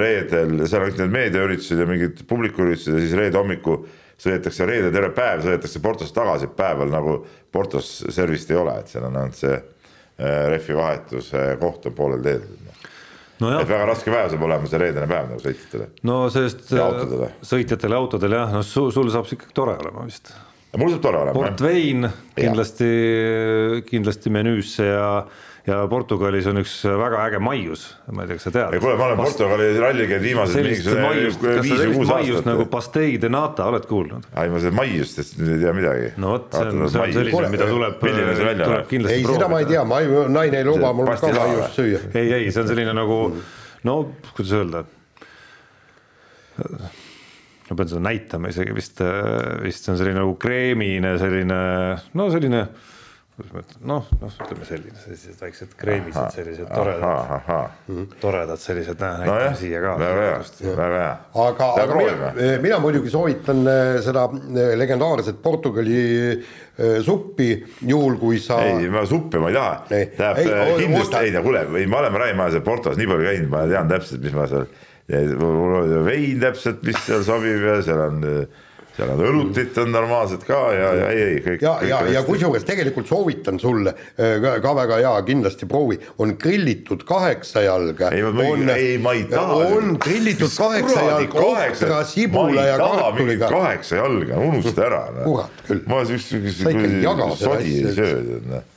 reedel, seal on kõik need meediaüritused ja mingid publikuüritused ja siis reede hommiku sõidetakse reede terve päev, sõidetakse Portost tagasi, päeval nagu Portos servist ei ole, et seal on ainult see äh, rehvi vahetuse koht on poolel teel no. et väga raske päev saab olema see reedene päev nagu sõitjatele. no sellest äh, sõitjatele, autodele jah, no sul, sul saab see ikkagi tore olema vist. mul saab tore olema. Port Vein kindlasti, kindlasti menüüsse ja ja Portugalis on üks väga äge maius, ma ei tea, kas sa tead. kuule, ma olen Past... Portugali ralli käinud viimased mingisugune viis või kuus aastat. nagu Pastei de Nata, oled kuulnud? ei, ma seda maiustest ei tea midagi. no vot, see on, see on selline, mida tuleb, tuleb kindlasti ei, seda ma ei tea, ma ei, naine ei luba mul ka maiust süüa. ei, ei, see on selline nagu no kuidas öelda ma pean seda näitama isegi vist, vist see on selline nagu kreemine selline, no selline kuidas ma ütlen, noh, noh, ütleme selline, sellised väiksed kreemised, sellised toredad, toredad sellised, näe, näitame no siia ka. väga hea, väga hea. aga, aga mina, mina muidugi soovitan eh, seda eh, legendaarset Portugali eh, suppi, juhul kui sa. ei, ma suppi ma ei taha. tähendab kindlasti, ei no kuule, ei, me oleme Raimajas ja Portos nii palju käinud, ma tean täpselt, mis ma seal, vein täpselt, mis seal sobib ja seal on seal on õlutit on normaalselt ka ja, ja ei, ei kõik. ja, ja, ja kusjuures tegelikult soovitan sulle äh, ka, ka väga hea, kindlasti proovi, on grillitud kaheksa jalga. ei, ei, ma ei taha. on grillitud kaheksa jalga ohtra, sibula ja kartuliga. kaheksa jalga, unusta ära. kurat küll. ma üks sodi ei söö, noh,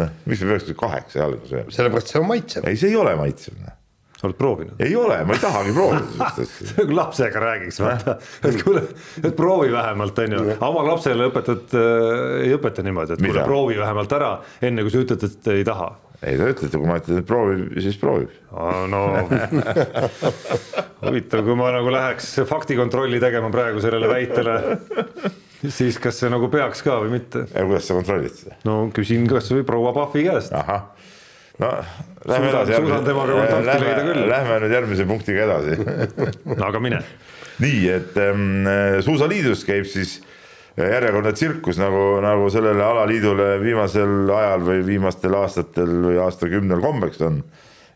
noh, mis me peaks kaheksa jalga sööma. sellepärast see on maitsev. ei, see ei ole maitsev noh sa oled proovinud? ei ole, ma ei tahagi proovida sellist asja kui lapsega räägiks, vaata, et kuule, et proovi vähemalt, on ju, aga oma lapsele õpetad äh,, ei õpeta niimoodi, et Mida? kuule, proovi vähemalt ära, enne kui sa ütled, et ei taha. ei, ta ütleb, kui ma ütlen, et proovi, siis proovib. no huvitav, kui ma nagu läheks faktikontrolli tegema praegu sellele väitele siis kas see nagu peaks ka või mitte? ja kuidas sa kontrollid seda? no küsin kasvõi proua Pahvi käest. ahah no lähme edasi. suudan temaga kontakti leida küll. Lähme nüüd järgmise punktiga edasi no aga mine. nii, et ähm, suusaliidus käib siis äh, järjekordne tsirkus nagu, nagu sellele alaliidule viimasel ajal või viimastel aastatel või aastakümnel kombeks on.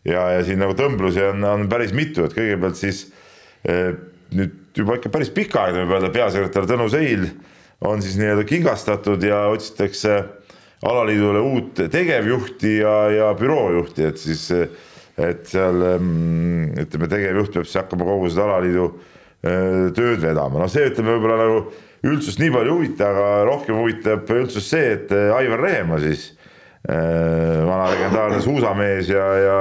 ja, ja siin nagu tõmblusi on, on päris mitu, et kõigepealt siis äh, nüüd juba ikka päris pikka aega võib öelda, peasekretär Tõnu Seil on siis nii-öelda kingastatud ja otsitakse alaliidule uut tegevjuhti ja, ja büroojuhti, et siis, et seal mm, ütleme, tegevjuht peab siis hakkama kogu seda alaliidu äh, tööd vedama, no see ütleme võib-olla nagu üldsust nii palju ei huvita, aga rohkem huvitab üldsust see, et äh, Aivar Rehemaa siis, äh, vana legendaarne suusamees ja, ja,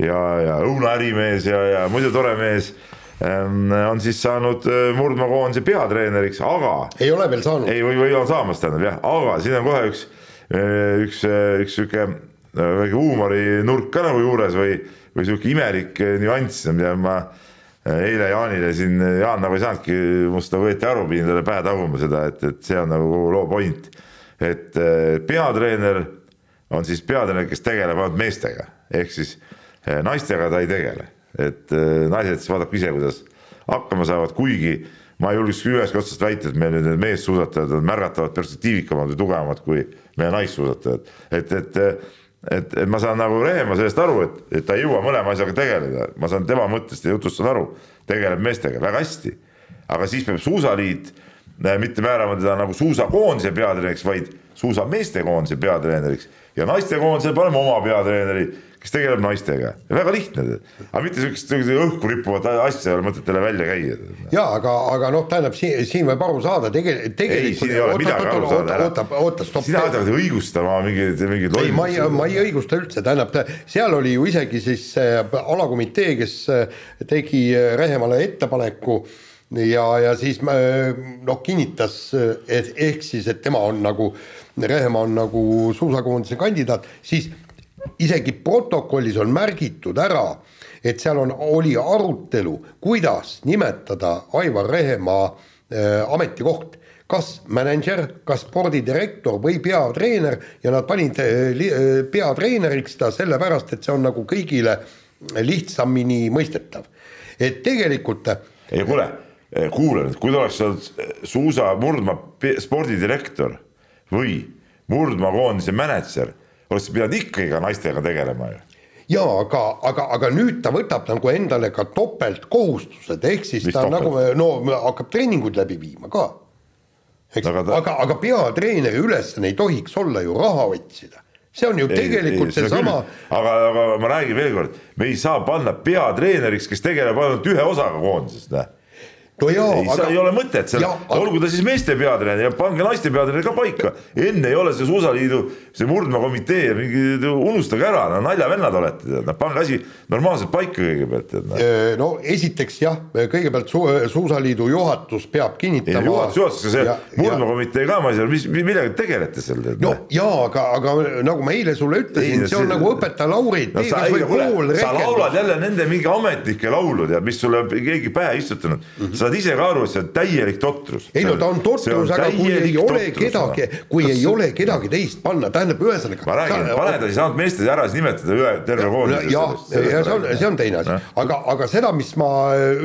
ja, ja õunaärimees ja, ja muidu tore mees ähm, on siis saanud murdmaakoondise peatreeneriks, aga. ei ole veel saanud. ei, või, või on saamas, tähendab jah, aga siin on kohe üks üks, äh, üks sihuke äh, väike huumorinurk ka nagu juures või, või sihuke imelik nüanss, mida ma eile Jaanile siin, Jaan nagu ei saanudki must nagu õieti aru, pidin talle pähe taguma seda, et, et see on nagu kogu loo point. et peatreener on siis peatreener, kes tegeleb ainult meestega, ehk siis naistega ta ei tegele, et naised siis vaadake ise, kuidas hakkama saavad, kuigi ma ei julgeks ühestki otsast väita, et meil nüüd need meessuusatajad on märgatavalt perspektiivikamad või tugevamad kui meie naissuusatajad, et, et et, et ma saan nagu Rehemaa sellest aru, et, et ta ei jõua mõlema asjaga tegeleda, ma saan tema mõttest ja jutust saan aru, tegeleb meestega väga hästi. aga siis peab suusaliit äh, mitte määrama teda nagu suusakoondise peatreeneriks, vaid suusameeste koondise peatreeneriks ja naistekoondisele paneme oma peatreeneri kes tegeleb naistega, väga lihtne, aga mitte sihukest õhku rippuvat asja ei ole mõtet teile välja käia. ja aga, aga noh, tähendab siin, siin võib aru saada tege-, tegelikult. ei, siin ei ole midagi aru saada, ära. oota, oota, stopp. sina hakkad õigustama mingeid, mingeid ei, ma ei, ma ei õigusta üldse, tähendab, seal oli ju isegi siis alakomitee, kes tegi Rehemale ettepaneku ja, ja siis noh, kinnitas, et ehk siis, et tema on nagu, Rehemaa on nagu suusakoondise kandidaat, siis isegi protokollis on märgitud ära, et seal on, oli arutelu, kuidas nimetada Aivar Rehemaa äh, ametikoht kas mänedžer, kas spordidirektor või peatreener ja nad panid äh, äh, peatreeneriks ta sellepärast, et see on nagu kõigile lihtsamini mõistetav. et tegelikult. ei kuule, kuula nüüd, kui ta oleks olnud suusa murdmaa spordidirektor või murdmaakoondise mänedžer oleks pidanud ikkagi ka naistega tegelema ju jaa, aga, aga, aga nüüd ta võtab nagu endale ka topeltkohustused, ehk siis Mis ta topelt? nagu no hakkab treeninguid läbi viima ka. eks, aga, ta... aga, aga peatreeneri ülesanne ei tohiks olla ju raha otsida see on ju ei, tegelikult seesama. aga, aga ma räägin veel kord, me ei saa panna peatreeneriks, kes tegeleb ainult ühe osaga koondisest, näe no jaa, aga ei ole mõtet seal, olgu ta siis meeste peatreener ja pange naiste peatreener ka paika. enne ei ole see suusaliidu, see murdmaakomitee, mingi unustage ära, no naljavennad olete, tead, noh pange asi normaalselt paika kõigepealt, tead noh. no esiteks jah, kõigepealt su suusaliidu juhatus peab kinnitama. juhatus, juhatus, see murdmaakomitee ka, ma ei saa, mis, millega te tegelete seal? no jaa, aga, aga nagu ma eile sulle ütlesin, see on nagu õpetaja Lauri no,. sa, sa laulad jälle nende mingi ametnike laulu, tead, mis sulle keegi pähe istutanud mm. -hmm saad ise ka aru, et see on täielik totrus. ei no ta on totrus, aga kui ei ole kedagi, kui Kas... ei ole kedagi teist panna, tähendab ühesõnaga. ma räägin, pane ta siis ainult meestest ära, siis nimetada ühe terve kooli. jah, ja see on, see on teine asi, aga, aga seda, mis ma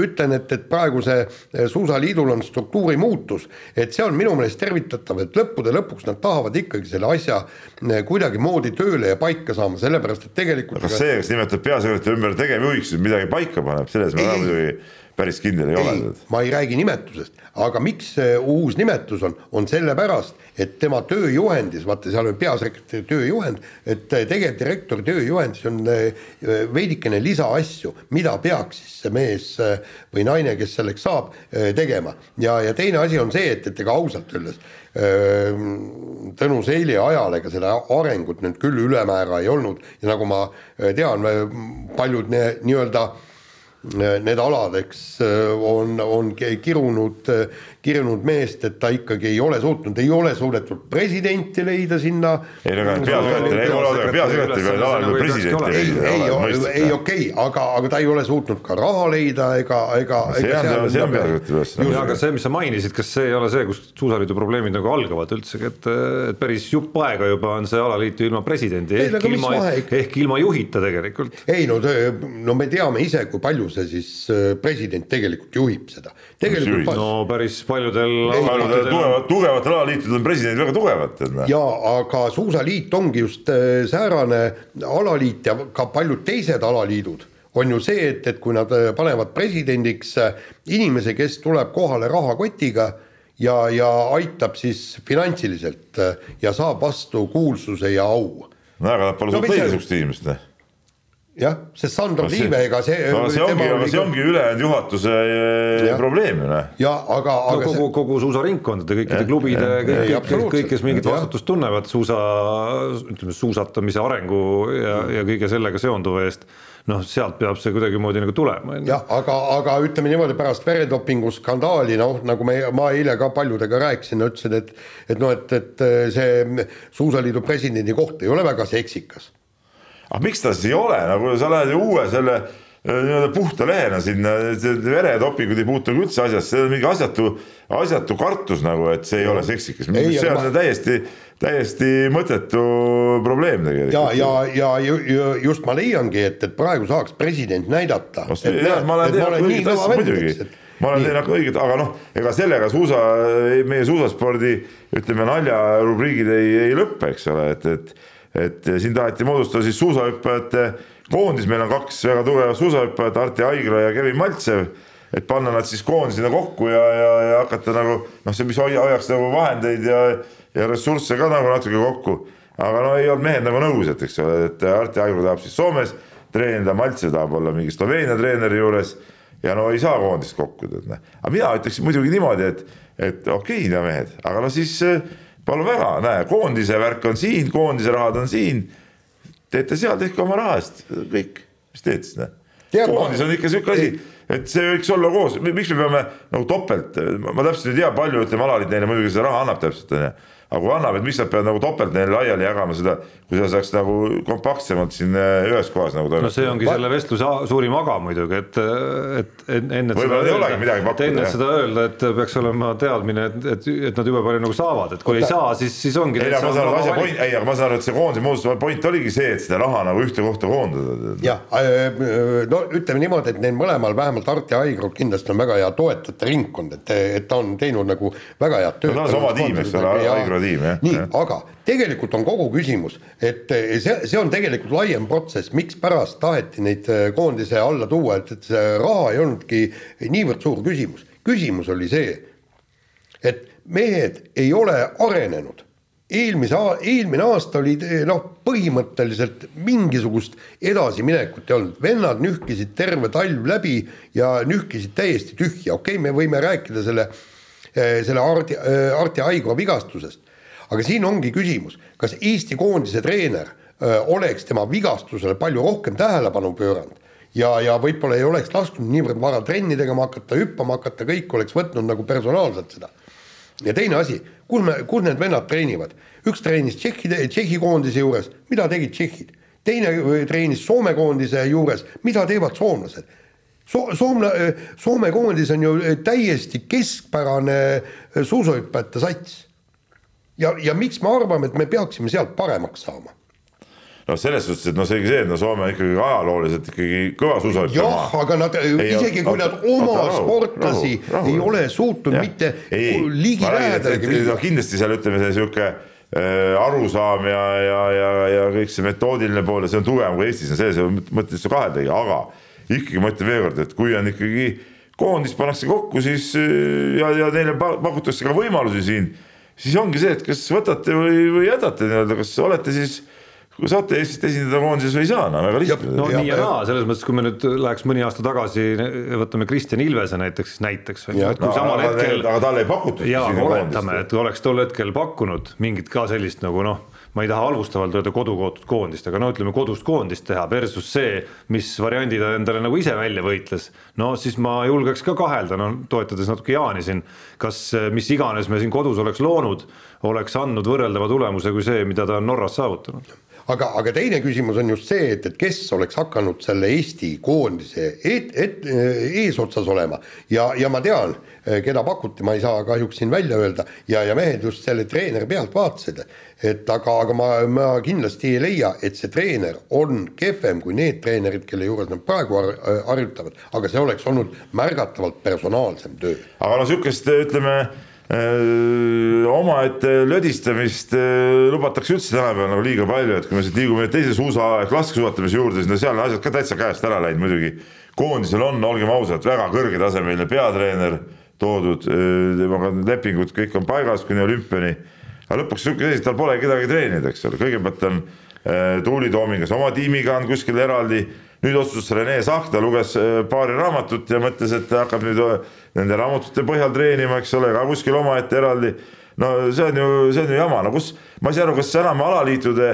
ütlen, et, et praegu see eh, suusaliidul on struktuuri muutus, et see on minu meelest tervitatav, et lõppude lõpuks nad tahavad ikkagi selle asja eh, kuidagimoodi tööle ja paika saama, sellepärast et tegelikult. kas see, kes nimetab peasekretäri ümber tegevjuhiks, midagi paika paneb, selles me oleme muidugi päris kindel ei, ei ole. ma ei räägi nimetusest, aga miks see uus nimetus on, on sellepärast, et tema tööjuhendis, vaata seal on peasekretäri tööjuhend, et tegevdirektori tööjuhendis on eh, veidikene lisaasju, mida peaks siis see mees eh, või naine, kes selleks saab, eh, tegema. ja, ja teine asi on see, et, et ega ausalt öeldes Tõnu Seili ajal ega seda arengut nüüd küll ülemäära ei olnud ja nagu ma tean, paljud nii-öelda nii need alad, eks on, on kirunud, kirunud meest, et ta ikkagi ei ole suutnud, ei ole suudetud presidenti leida sinna. ei aga peasekretär, ei ole, aga peasekretär peab alati presidenti leida. ei, ei, ei okei aga, aga ta ei ole suutnud ka raha leida ega, ega. see on, see on peasekretäri ülesanne. aga see, mis sa mainisid, kas see ei ole see, kus suusaliidu probleemid nagu algavad üldsegi, et, et päris jupp aega juba on see alaliit ju ilma presidendi ehk ilma, ehk ilma juhita tegelikult. ei no, no me teame ise, kui palju see siis president tegelikult juhib seda. tegelikult. no päris paljudel. paljudel tugevat, tugevatel alaliitudel on presidendid väga tugevad. ja aga suusaliit ongi just äh, säärane alaliit ja ka paljud teised alaliidud on ju see, et, et kui nad äh, panevad presidendiks äh, inimese, kes tuleb kohale rahakotiga ja, ja aitab siis finantsiliselt ja saab vastu kuulsuse ja au. no aga nad pole suutnud leida niisugust inimest jah, sest Sandro Liive, ega see. no see ongi, aga see ongi ülejäänud juhatuse eh, ja. probleem ju noh. ja aga, aga. no kogu see..., kogu suusaringkondade, kõikide ja, klubide, kõik, kõik, kõik, kes mingit vastutust tunnevad suusa, ütleme suusatamise arengu ja, ja kõige sellega seonduva eest noh, sealt peab see kuidagimoodi nagu tulema. jah, aga, aga ütleme niimoodi pärast veredopingu skandaali, noh, nagu me, ma eile ka paljudega rääkisin, ütlesin, et et noh, et, et see suusaliidu presidendi koht ei ole väga seksikas aga miks ta siis ei ole, nagu sa lähed ju uue selle äh, nii-öelda puhta lehena sinna, veredopingud ei puutu nagu üldse asjasse, see on mingi asjatu, asjatu kartus nagu, et see ei ole seksikas, see on ma... täiesti, täiesti mõttetu probleem tegelikult. ja, ja, ja ju, just ma leiangi, et, et praegu saaks president näidata ma olen teinud õiget asja muidugi, ma olen teinud õiget, aga noh, ega sellega suusa, meie suusaspordi ütleme naljarubriigid ei, ei lõppe, eks ole, et, et et siin taheti moodustada siis suusahüppajate koondis, meil on kaks väga tugevat suusahüppajat, Arti Aigla ja Kevin Maltsev, et panna nad siis koondisena kokku ja, ja, ja hakata nagu noh, see, mis hoiaks nagu vahendeid ja, ja ressursse ka nagu natuke kokku. aga no ei olnud mehed nagu nõus, et eks ole, et Arti Aigla tahab siis Soomes treenida, Maltsev tahab olla mingi Sloveenia treeneri juures ja no ei saa koondist kokku, tead noh. aga mina ütleksin muidugi niimoodi, et, et okei okay,, mehed, aga no siis palun väga, näe, koondise värk on siin, koondise rahad on siin. teete seal, tehke oma raha eest, kõik, mis teed siis, näe. koondis on ikka sihuke asi, et see võiks olla koos, miks me peame nagu topelt, ma täpselt ei tea, palju ütleme alaliit neile muidugi seda raha annab täpselt onju aga kui annab, et miks nad peavad nagu topelt neile laiali jagama seda, kui seda saaks nagu kompaktsemalt siin äh, ühes kohas nagu toimetada. no see ongi selle vestluse suurim aga muidugi, et, et enne. võib-olla ei olegi midagi pakkuda. enne seda öelda, et peaks olema teadmine, et, et, et nad jube palju nagu saavad, et kui Oota. ei saa, siis, siis ongi. ei, aga ma saan aru, asja point, ei, aga ma saan aru, et see koondise moodustuse point oligi see, et seda raha nagu ühte kohta koondada. jah, äh, no ütleme niimoodi, et neil mõlemal, vähemalt Art ja Aigrul kindlasti on väga hea toetajate ringkond, et, et ta on teinud nagu väga head tööd. no ta on oma tiim, eks ole, Aigro tiim jah. nii, aga tegelikult on kogu küsimus, et eh, see, see on tegelikult laiem protsess, mikspärast taheti neid eh, koondise alla tuua, et, et see raha ei olnudki niivõrd suur küsimus. küsimus oli see, et mehed ei ole arenenud. Eelmise, eelmine aasta oli eh, noh, põhimõtteliselt mingisugust edasiminekut ei olnud, vennad nühkisid terve talv läbi ja nühkisid täiesti tühja, okei okay,, me võime rääkida selle, selle Arti, Arti Aigla vigastusest, aga siin ongi küsimus, kas Eesti koondise treener öö, oleks tema vigastusele palju rohkem tähelepanu pööranud ja, ja võib-olla ei oleks lasknud niivõrd vara trenni tegema hakata, hüppama hakata, kõik oleks võtnud nagu personaalselt seda. ja teine asi, kus me, kus need vennad treenivad, üks treenis Tšehhi, Tšehhi koondise juures, mida tegid tšehhid, teine treenis Soome koondise juures, mida teevad soomlased? So-, Soomla, Soome koondis on ju täiesti keskpärane suusahüppajate sats ja, ja miks me arvame, et me peaksime sealt paremaks saama? no selles suhtes, et noh, selge see, et no Soome ikkagi ajalooliselt ikkagi kõva suusahüppe maa. jah, aga nad, isegi kui nad oma rahu, sportlasi rahu, rahu, ei ole suutnud ja, mitte ligilähedalegi viia. kindlasti seal ütleme, see sihuke äh, arusaam ja, ja, ja, ja kõik see metoodiline pool ja see on tugevam kui Eestis on selles mõttes kahelegi, aga ikkagi ma ütlen veelkord, et kui on ikkagi koondis pannakse kokku siis äh, ja, ja neile pa- pakutakse ka võimalusi siin, siis ongi see, et kas võtate või, või jätate nii-öelda, kas olete siis kui saate Eestit esindada koondises või ei saa, no väga lihtne. no Ja- nii ja naa, selles mõttes, kui me nüüd läheks mõni aasta tagasi, võtame Kristjan Ilvese näiteks, näiteks. No, samal aga, hetkel. aga talle ei pakutud. jaa, aga oletame, et oleks tol hetkel pakkunud mingit ka sellist nagu noh, ma ei taha halvustavalt öelda kodukootud koondist, aga no ütleme kodust koondist teha versus see, mis variandi ta endale nagu ise välja võitles. no siis ma julgeks ka kahelda, no toetades natuke Jaani siin, kas mis iganes me siin kodus oleks loonud, oleks andnud võrreldava tulemuse kui see, mida ta on Norras saavutanud aga, aga teine küsimus on just see, et, et kes oleks hakanud selle Eesti koondise et, et, eesotsas olema. Ja, ja ma tean, keda pakuti, ma ei saa kahjuks siin välja öelda ja, ja mehed just selle treeneri pealt vaatasid, et aga, aga ma, ma kindlasti ei leia, et see treener on kehvem kui need treenerid, kelle juures nad praegu har, harjutavad, aga see oleks olnud märgatavalt personaalsem töö. aga no sihukest ütleme omaette lödistamist äh, lubatakse üldse tänapäeval nagu liiga palju, et kui me siit liigume teise suusa ehk laskesuusatamise juurde, siis no seal on asjad ka täitsa käest ära läinud muidugi. koondisel on, olgem ausad, väga kõrgetasemeline peatreener toodud, temaga need lepingud kõik on paigas kuni olümpiani. aga lõpuks sihuke seis, tal pole kedagi treenida, eks ole, kõigepealt on äh, Tuuli Toomingas oma tiimiga on kuskil eraldi nüüd otsustas Rene Sahk, ta luges äh, paari raamatut ja mõtles, et hakkab nüüd äh, nende raamatute põhjal treenima, eks ole, ka kuskil omaette eraldi. No see on ju, see on ju jama, no kus, ma ei saa aru, kas enam alaliitude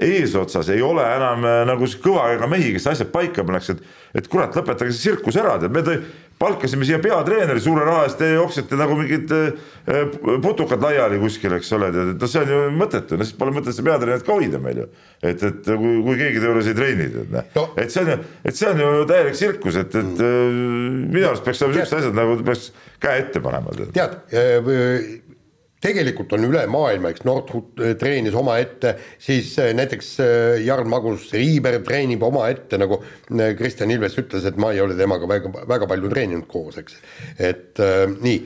eesotsas ei ole enam äh, nagu kõva ega mehi, kes asjad paika paneks, et, et kurat, lõpetage see tsirkus ära, tead, me tõi, palkasime siia peatreeneri suure raha eest, te jooksete nagu mingid äh, putukad laiali kuskil, eks ole, tead, et noh, see on ju mõttetu, no siis pole mõtet seda peatreenerit ka hoida meil ju. et, et kui, kui keegi ta juures ei treeni, tead noh No. et see on ju, et see on ju täielik tsirkus, et, et mm. minu arust peaks olema siuksed asjad nagu peaks käe ette panema. tead, tegelikult on üle maailma, eks Nordhut treenis omaette, siis äh, näiteks äh, Jarl Magnus Riiber treenib omaette, nagu äh, Kristjan Ilves ütles, et ma ei ole temaga väga, väga palju treeninud koos, eks. et äh, nii,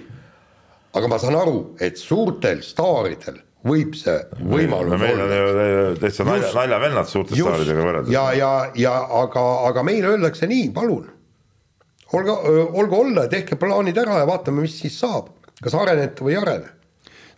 aga ma saan aru, et suurtel staaridel võib see võimalus no, meil on olla. ju täitsa nalja, Just. naljavennad suurte staaridega võrreldes. ja, ja, ja aga, aga meile öeldakse nii, palun, olge, olge olla, tehke plaanid ära ja vaatame, mis siis saab, kas arenete või ei arene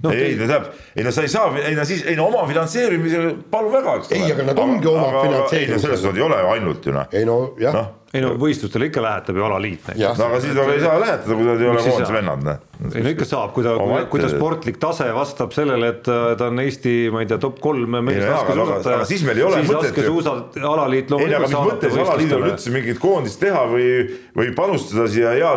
no, ei, no tähendab, ei no sa ei saa, ei no siis, ei no oma finantseerimise palun väga, eks Ei, aga nad ongi oma finantseerimisega. ei no selles suhtes ei ole ainult ju noh. ei no jah noh, ei no võistlustele ikka lähetab ju alaliit näiteks. No aga siis aga ei saa lähetada, kui nad ei ole Miks ei koondise saa? vennad, noh. ei no ikka saab, kui ta, kui ta sportlik tase vastab sellele, et äh, ta on Eesti, ma ei tea, top kolm mees Ei no jaa, aga- laskesuusataja. aga siis meil ei ole siis mõtet ju- alaliit ei no aga loomulikult mis mõttes alaliidul üldse mingit koondist teha või, või panustada siia hea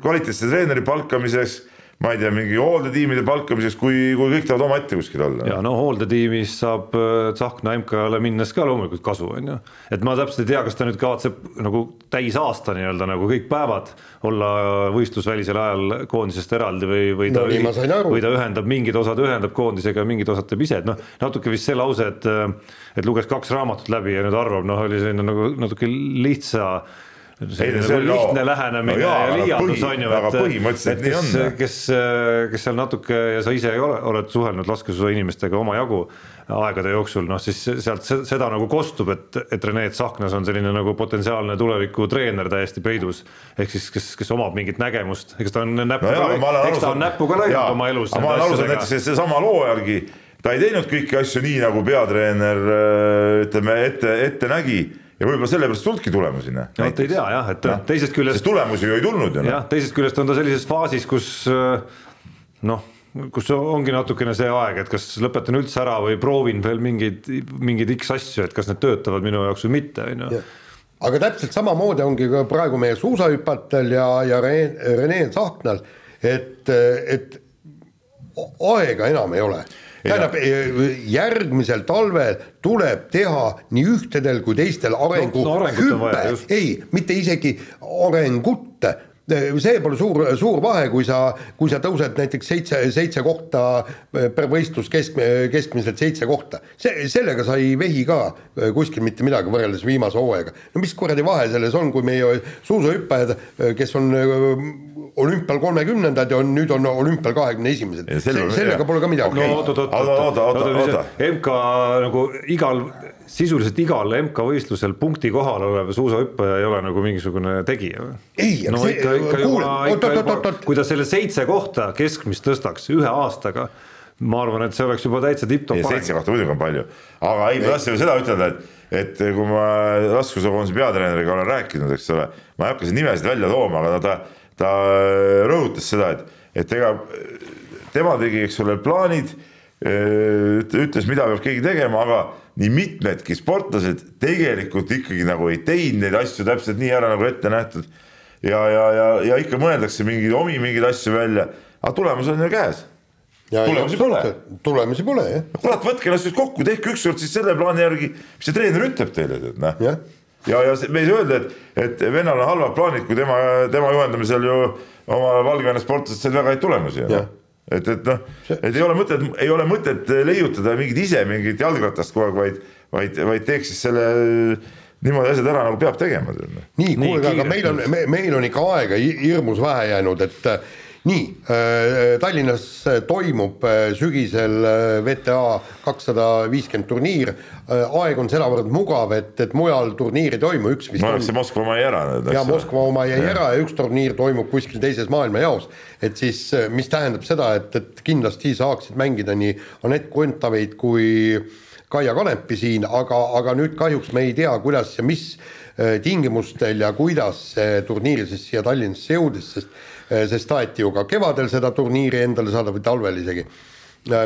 kvaliteetse treeneri palkamiseks, ma ei tea, mingi hooldetiimide palkamiseks, kui, kui kõik tahavad omaette kuskil olla. ja no hooldetiimis saab äh, Tsahkna MK-le minnes ka loomulikult kasu, on ju. et ma täpselt ei tea, kas ta nüüd kavatseb nagu täisaasta nii-öelda nagu kõik päevad olla võistlusvälisel ajal koondisest eraldi või, või ta No või ta ühendab mingid osad ühendab koondisega, mingid osad teeb ise, et noh, natuke vist see lause, et et luges kaks raamatut läbi ja nüüd arvab, noh, oli selline nagu natuke lihtsa selline see nagu on- lihtne lähenemine no jaa, ja liialdus on ju, et põhimõtteliselt et nii kes, on. kes, kes seal natuke ja sa ise ei ole, oled suhelnud laskesuusa inimestega omajagu aegade jooksul, noh siis sealt se- seda nagu kostub, et, et Rene Tsahknas on selline nagu potentsiaalne tulevikutreener täiesti peidus. ehk siis, kes, kes omab mingit nägemust, eks ta on näpuga no olen eks ta on näpuga lõiganud oma elus. ma olen aru saanud näiteks, seesama loo järgi ta ei teinud kõiki asju nii, nagu peatreener äh, ütleme ette, ette nägi ja võib-olla sellepärast ei tulnudki tulemusi. no vot ei tea jah, et Noh, teisest küljest sest tulemusi ju ei tulnud ju noh. jah, teisest küljest on ta sellises faasis, kus äh, noh, kus ongi natukene see aeg, et kas lõpetan üldse ära või proovin veel mingeid, mingeid X asju, et kas need töötavad minu jaoks või mitte, on ju. aga täpselt samamoodi ongi ka praegu meie suusahüpajatel ja, ja Rene, Rene Tsahknal, et, et aega enam ei ole. Tähendab, järgmisel talvel tuleb teha nii ühtedel kui teistel arengu no hüpe just., ei, mitte isegi arengut see pole suur, suur vahe, kui sa, kui sa tõused näiteks seitse, seitse kohta per võistlus kesk, keskmiselt seitse kohta. see, sellega sa ei vehi ka kuskil mitte midagi võrreldes viimase hooajaga. no mis kuradi vahe selles on, kui meie suusahüppajad, kes on olümpial kolmekümnendad ja on nüüd on olümpial kahekümne esimesed, sellega- sellega pole ka midagi no okay. oot, oot, oot, Oota, oota, oota, oota. MK nagu igal, sisuliselt igal MK võistlusel punkti kohal olev suusahüppaja ei ole nagu mingisugune tegija või? ei, aga no see, ikka, ikka kuule, juba, oot, ikka oot, juba oot, oot., kui ta selle seitse kohta keskmist tõstaks ühe aastaga, ma arvan, et see oleks juba täitsa tipp-topp ei, seitse kohta muidugi on palju, aga ei, ma tahtsin seda ütelda, et, et kui ma laskesuusakoondise peatreeneriga olen rääkinud, eks ole, ma ei hakka siin nimesid välja tooma, aga ta, ta rõhutas seda, et, et ega tema tegi, eks ole, plaanid, ütles, mida peab keegi tegema, aga nii mitmedki sportlased tegelikult ikkagi nagu ei teinud neid asju täpselt nii ära, nagu ette nähtud. ja, ja, ja, ja ikka mõeldakse mingeid omi mingeid asju välja, aga tulemus on ju käes Tulemusi pole. tulemusi pole jah, kurat, võtke ennast nüüd kokku, tehke ükskord siis selle plaani järgi, mis see treener ütleb teile, tead noh. jah ja, ja see- me ei saa öelda, et, et vennal on halvad plaanid, kui tema, tema juhendamisel ju oma Valgevene sportlased said väga häid tulemusi. Jah. et, et noh, et ei ole mõtet, ei ole mõtet leiutada mingit ise mingit jalgratast kogu aeg, vaid, vaid, vaid teeks siis selle niimoodi asjad ära, nagu peab tegema. nii, Nii, kuulge, aga meil on, me, meil on ikka aega hi- hirmus vähe jäänud, et nii äh,, Tallinnas äh, toimub äh, sügisel äh, VTA kakssada viiskümmend turniir äh,, aeg on sedavõrd mugav, et, et mujal turniiri ei toimu, üks vist no on Moskva oma jäi ära. ja Moskva oma jäi ära ja üks turniir toimub kuskil teises maailmajaos. et siis, mis tähendab seda, et, et kindlasti saaksid mängida nii Anett Kontaveit kui Kaia Kanepi siin, aga, aga nüüd kahjuks me ei tea, kuidas ja mis äh, tingimustel ja kuidas see turniir siis siia Tallinnasse jõudis, sest, sest taheti ju ka kevadel seda turniiri endale saada või talvel isegi,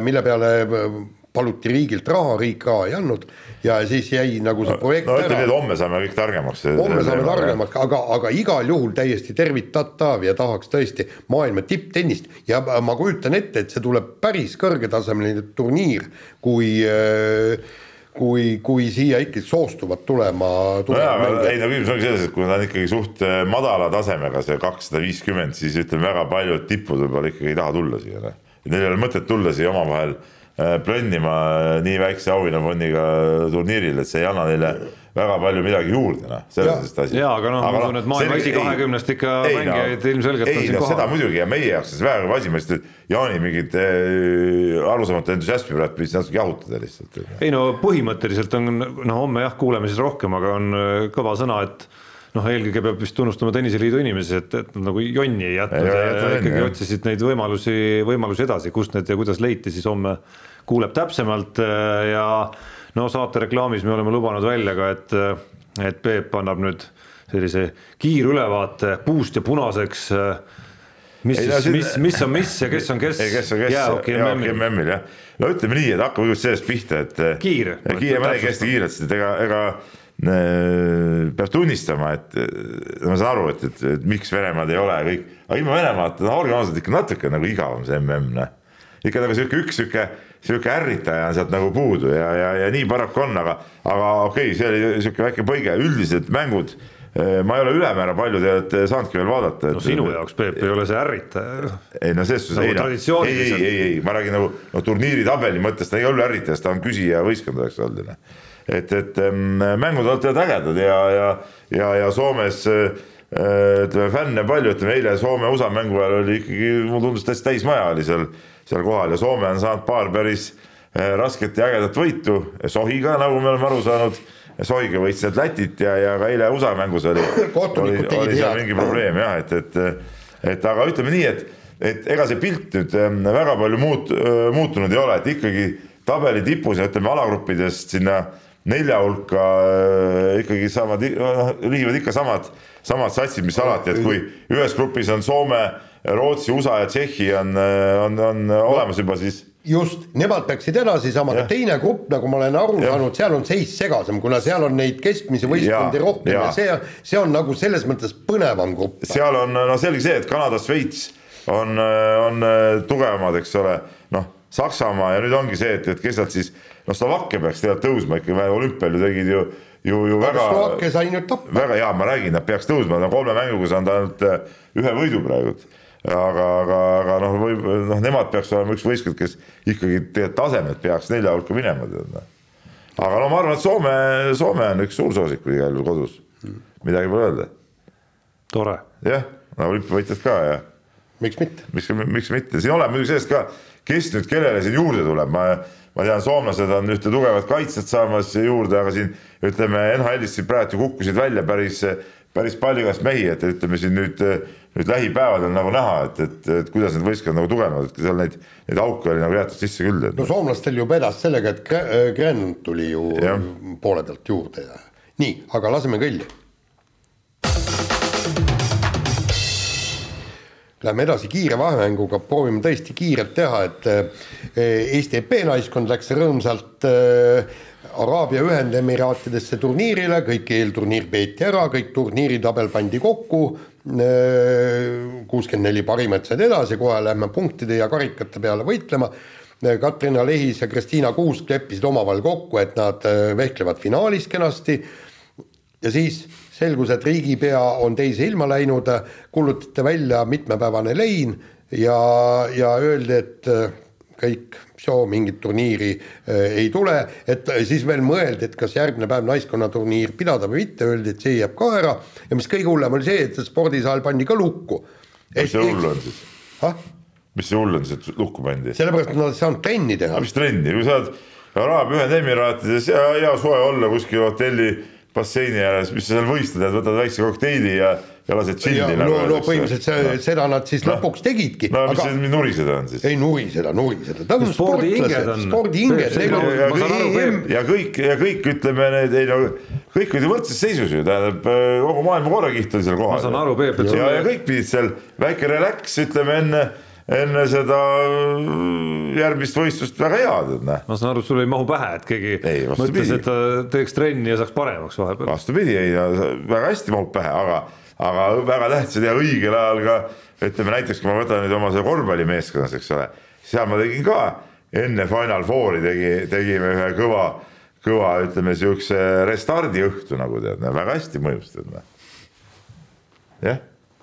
mille peale äh, paluti riigilt raha, riik raha ei andnud ja siis jäi nagu see projekt no ütleme nii, et homme saame kõik targemaks. homme saame targemaks, aga, aga igal juhul täiesti tervitatav ja tahaks tõesti maailma tipptennist ja ma kujutan ette, et see tuleb päris kõrgetasemeline turniir, kui kui, kui siia ikkagi soostuvad tulema, tulema aga ei no küsimus ongi selles, et kui ta on ikkagi suht äh, madala tasemega, see kakssada viiskümmend, siis ütleme, väga paljud tipud võib-olla ikkagi ei taha tulla siia. Neil ei ole mõtet tulla siia omavahel äh, plönnima äh, nii väikse auhinnafondiga turniirile, et see ei anna neile väga palju midagi juurde, noh, selles Ja. mõttes asi. Jaa, aga noh, ma usun, et maailma esikahekümnest ikka mängijaid ilmselgelt on ei, siin no, kohal. seda muidugi ja meie jaoks see väär asi, ma lihtsalt, Jaani mingit äh, arusaamatu entusiasmi praegu püüdsin natuke jahutada lihtsalt. ei no põhimõtteliselt on, no homme jah, kuuleme siis rohkem, aga on äh, kõva sõna, et noh, eelkõige peab vist tunnustama tenniseliidu inimesi, et, et nad nagu jonni ei jätnud ja jonni, ikkagi jah. otsisid neid võimalusi, võimalusi edasi, kust need ja kuidas leiti, siis homme kuuleb täpsemalt ja no saate reklaamis me oleme lubanud välja ka, et, et Peep annab nüüd sellise kiirülevaate puust ja punaseks. mis Ei, no siis, mis, mis on mis ja kes on kes. kes kes, jäähoki MM-il. Jah. no ütleme nii, et hakkame kõigepealt sellest pihta, et. Kiire. kiire, ma räägin hästi kiirelt, sest et ega, ega peab tunnistama, et äh, ma saan aru, et, et, et miks Venemaad ei ole kõik, aga ilma Venemaata, no olgem ausad, ikka natuke nagu igavam see MM, noh. ikka nagu sihuke üks sihuke, sihuke ärritaja on sealt nagu puudu ja, ja, ja nii paraku on, aga, aga okei okay,, see oli sihuke väike põige, üldiselt mängud, ma ei ole ülemäära palju te olete saanudki veel vaadata. no sinu jaoks, Peep, ei ole see ärritaja. ei no selles suhtes Nagu ei, ei, ei, ei, ei, ma räägin nagu no turniiri tabeli mõttes ta ei ole ärritaja, ta on küsija võistkond oleks olnud ju noh. et, et mängud olid ägedad ja, ja, ja, ja Soomes äh, ütleme fänne palju, ütleme eile Soome-USA mängu ajal oli ikkagi, mulle tundus täitsa täismaja oli seal, seal kohal ja Soome on saanud paar päris äh, rasket ja ägedat võitu, Sohiga, nagu me oleme aru saanud. Sohiga võitsid Lätit ja, ja ka eile USA mängus oli, oli, oli seal mingi probleem jah, et, et, et aga ütleme nii, et, et ega see pilt nüüd väga palju muut-, muutunud ei ole, et ikkagi tabeli tipus ja ütleme alagruppidest sinna nelja hulka äh, ikkagi saavad, liivad ikka samad, samad satsid, mis alati, et kui ühes grupis on Soome, Rootsi, USA ja Tšehhi on, on, on olemas juba, siis just, nemad peaksid edasi saama, aga teine grupp, nagu ma olen aru saanud, seal on seis segasem, kuna seal on neid keskmisi võistkondi Jaa, rohkem ja jaa. see, see on nagu selles mõttes põnevam grupp. seal on no selge see, et Kanada, Šveits on, on tugevamad, eks ole, noh, Saksamaa ja nüüd ongi see, et, et kes nad siis, no Slovakkia peaks tegelikult tõusma ikkagi, olümpial ju tegid ju, ju, ju väga Slovakkia sai nüüd tappa. väga hea, ma räägin, nad peaks tõusma, no kolme mänguga saanud ainult äh, ühe võidu praegu. aga, aga, aga noh, võib, noh, nemad peaks olema üks võistkond, kes ikkagi tegelikult tasemelt peaks nelja hulka minema, tead noh. aga no ma arvan, et Soome, Soome on üks suursoosikud igal juhul kodus, midagi pole öelda. tore. jah, no olümpiavõitjad ka ja miks mitte? miks, miks mitte, siin oleneb muidugi sellest ka, kes nüüd kellele siin juurde tuleb, ma, ma tean, soomlased on ühte tugevat kaitset saamas juurde, aga siin ütleme NHL-ist siin praegu kukkusid välja päris, päris palju igast mehi, et ütleme siin nüüd nüüd lähipäevadel nagu näha, et, et, et kuidas need võistkonnad nagu tugevnevad, et seal neid, neid auke oli nagu jäetud sisse küll. no soomlastel ju vedas sellega, et Gren tuli ju ja. poole pealt juurde ja nii, aga laseme kõlli. Läheme edasi kiire vahemänguga, proovime tõesti kiirelt teha, et eh, Eesti EP naiskond läks rõõmsalt äh, Araabia Ühendemiraatidesse turniirile, kõik eelturniir peeti ära, kõik turniiritabel pandi kokku, kuuskümmend neli parimat said edasi, kohe lähme punktide ja karikate peale võitlema. Katrina Lehis ja Kristiina Kuusk leppisid omavahel kokku, et nad vehklevad finaalis kenasti. ja siis selgus, et riigipea on teise ilma läinud, kuulutati välja mitmepäevane lein ja, ja öeldi, et äh, kõik, mingit turniiri äh, ei tule, et siis veel mõeldi, et kas järgmine päev naiskonnaturniir pidada või mitte, öeldi, et see jääb ka ära ja mis kõige hullem oli see, et spordisaal pandi ka lukku. mis see hull on siis? mis see hull on siis, et lukku pandi? sellepärast, et nad ei saanud trenni teha. mis trenni, kui sa oled Araabia Ühendemiraatides ja hea soe olla kuskil hotelli basseini ääres, mis sa seal võistled, võtad väikse kokteili ja ja lased tšilli nagu. no, no põhimõtteliselt see no., seda nad siis no. lõpuks tegidki. no mis aga... see nuriseda on siis? ei nuriseda, nuriseda, ta on on. spordiinged, ja, kõik, ja kõik, ja kõik ütleme need, ei no kõik olid ju võrdses seisus ju, tähendab kogu maailma korrakiht oli seal kohal. ma saan aru, Peep, et ja, ja kõik pidid seal väike relax, ütleme enne enne seda järgmist võistlust väga hea, tead näe. ma saan aru, sul ei mahu pähe, et keegi ei, mõtles, et ta teeks trenni ja saaks paremaks vahepeal. vastupidi, ei väga hästi mahub pähe, aga aga väga tähtsad ja õigel ajal ka ütleme näiteks, kui ma võtan nüüd oma selle korvpallimeeskonnas, eks ole, seal ma tegin ka enne Final Fouri tegi, tegime ühe kõva, kõva, ütleme siukse restardi õhtu nagu tead, väga hästi mõjus tead. Noh. jah